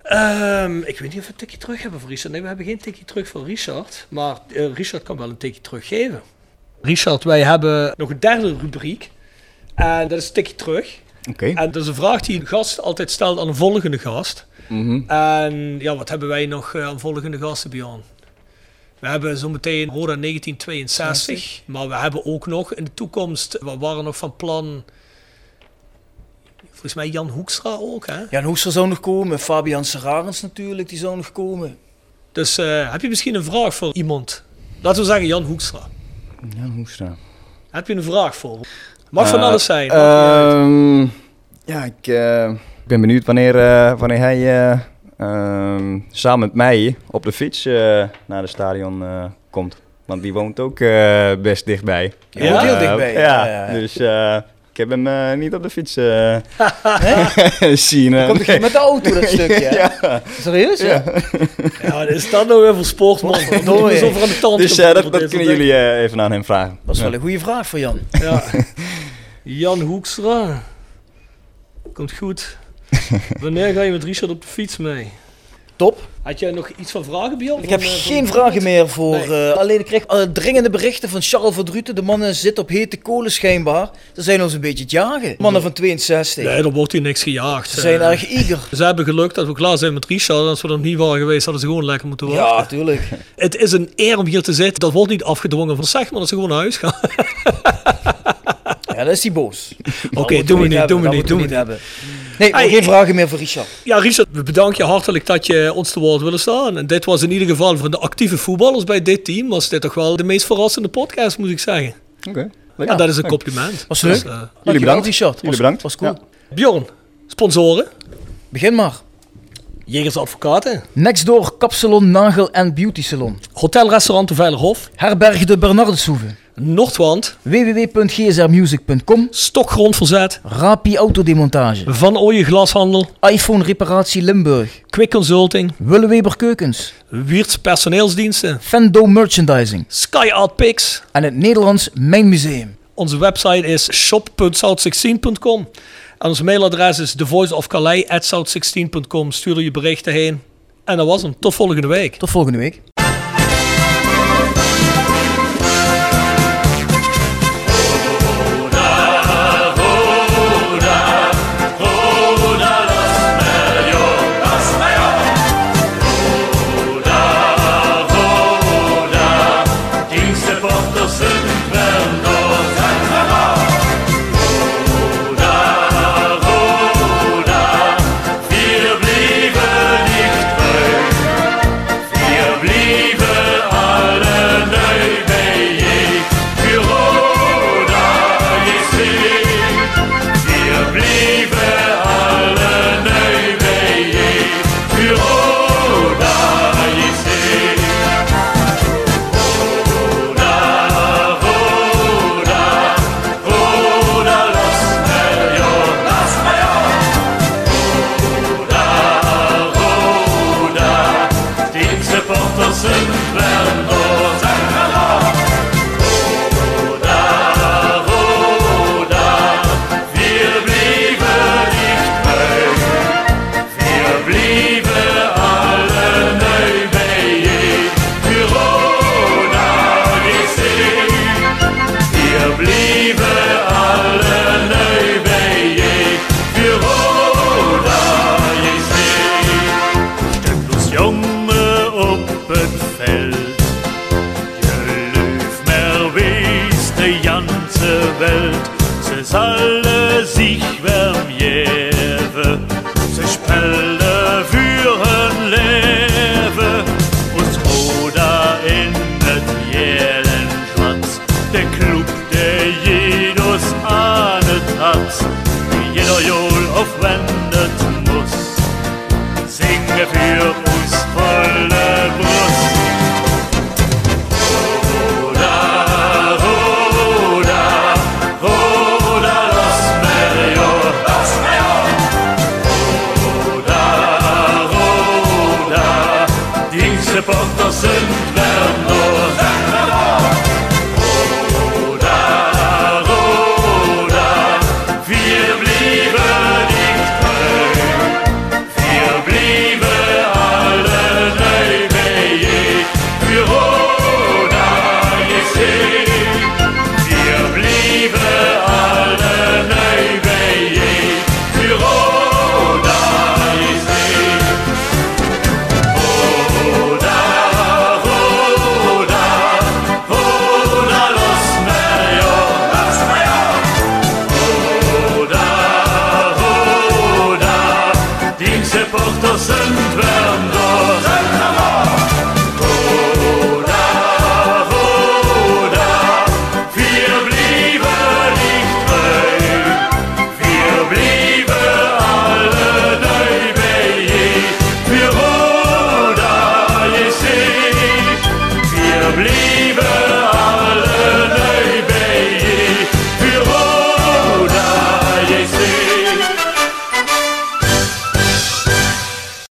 Ehm, ik weet niet of we een tikje terug hebben voor Richard. Nee, we hebben geen tikje terug voor Richard. Maar eh, Richard kan wel een tikje teruggeven. Richard, wij hebben nog een derde rubriek. En dat is een tikje terug. Oké. En dat is een vraag die een gast altijd stelt aan een volgende gast. Mhm. En ja, wat hebben wij nog eh, aan volgende gasten, Bjorn? We hebben zometeen Roda 1962. Maar we hebben ook nog in de toekomst, we waren nog van plan... Volgens mij Jan Hoekstra ook, hè? Jan Hoekstra zou nog komen, Fabian Serrarens natuurlijk, die zou nog komen. Dus eh, heb je misschien een vraag voor iemand? Laten we zeggen Jan Hoekstra. Ja, Hoekstra. Heb je een vraag voor? Mag van Eh, alles zijn. ehm, ja, ik eh, ben benieuwd wanneer, wanneer hij samen met mij op de fiets eh, naar het stadion eh, komt. Want die woont ook eh, best dichtbij. Die woont heel dichtbij, Ja, dus ik heb hem niet op de fiets eh zien. Komt nee. met de auto dat stukje? ja. Serieus? Ja. Is dat nou weer voor sport, man? Dat moet me zo van de tand Dus dat, dat kunnen jullie even aan hem vragen. Dat is Ja. wel een goede vraag voor Jan. Ja. Jan Hoekstra. Komt goed. Wanneer ga je met Richard op de fiets mee? Top. Had jij nog iets van vragen, Bjorn? Ik heb Van, eh, van- geen vragen meer voor. Nee. eh, alleen ik kreeg eh, dringende berichten van Charles Verdruten. De mannen zitten op hete kolen schijnbaar. Ze zijn ons een beetje het jagen. Mannen van 62. Nee, er wordt hier niks gejaagd. Ze zijn erg eager. Ze hebben geluk dat we klaar zijn met Richard. En als we er niet waren geweest, hadden ze gewoon lekker moeten wachten. Ja, tuurlijk. Het is een eer om hier te zitten. Dat wordt niet afgedwongen van zeg maar dat ze gewoon naar huis gaan. Ja, dat is hij boos. Oké, doen we niet, doen we niet, doen we niet. Nee, Hey, geen vragen meer voor Richard. Ja, Richard, we bedanken je hartelijk dat je ons te woord willen staan. En dit was in ieder geval voor de actieve voetballers bij dit team, was dit toch wel de meest verrassende podcast, moet ik zeggen. Oké. Ja, dat is een compliment. Was Dus, eh, Dankjewel, bedankt. Richard. Jullie Was- bedankt. Was cool. Ja. Bjorn, sponsoren, Begin maar. Jegers Advocaten, Nextdoor Kapsalon, Nagel en Beauty Salon. Hotelrestaurant de Veilerhof, Herberg de Bernardeshoeve. Noordwand, www.gsrmusic.com. Stokgrondverzet, Rapi Autodemontage. Van Ooyen Glashandel, iPhone Reparatie Limburg. Quick Consulting, Willeweber Keukens. Wiert's Personeelsdiensten, Fendo Merchandising. Sky Art Picks. En het Nederlands Mijn Museum. Onze website is shop.south16.com. En ons mailadres is thevoiceofcalais.south16.com. Stuur er je berichten heen. En dat was hem. Tot volgende week. Tot volgende week.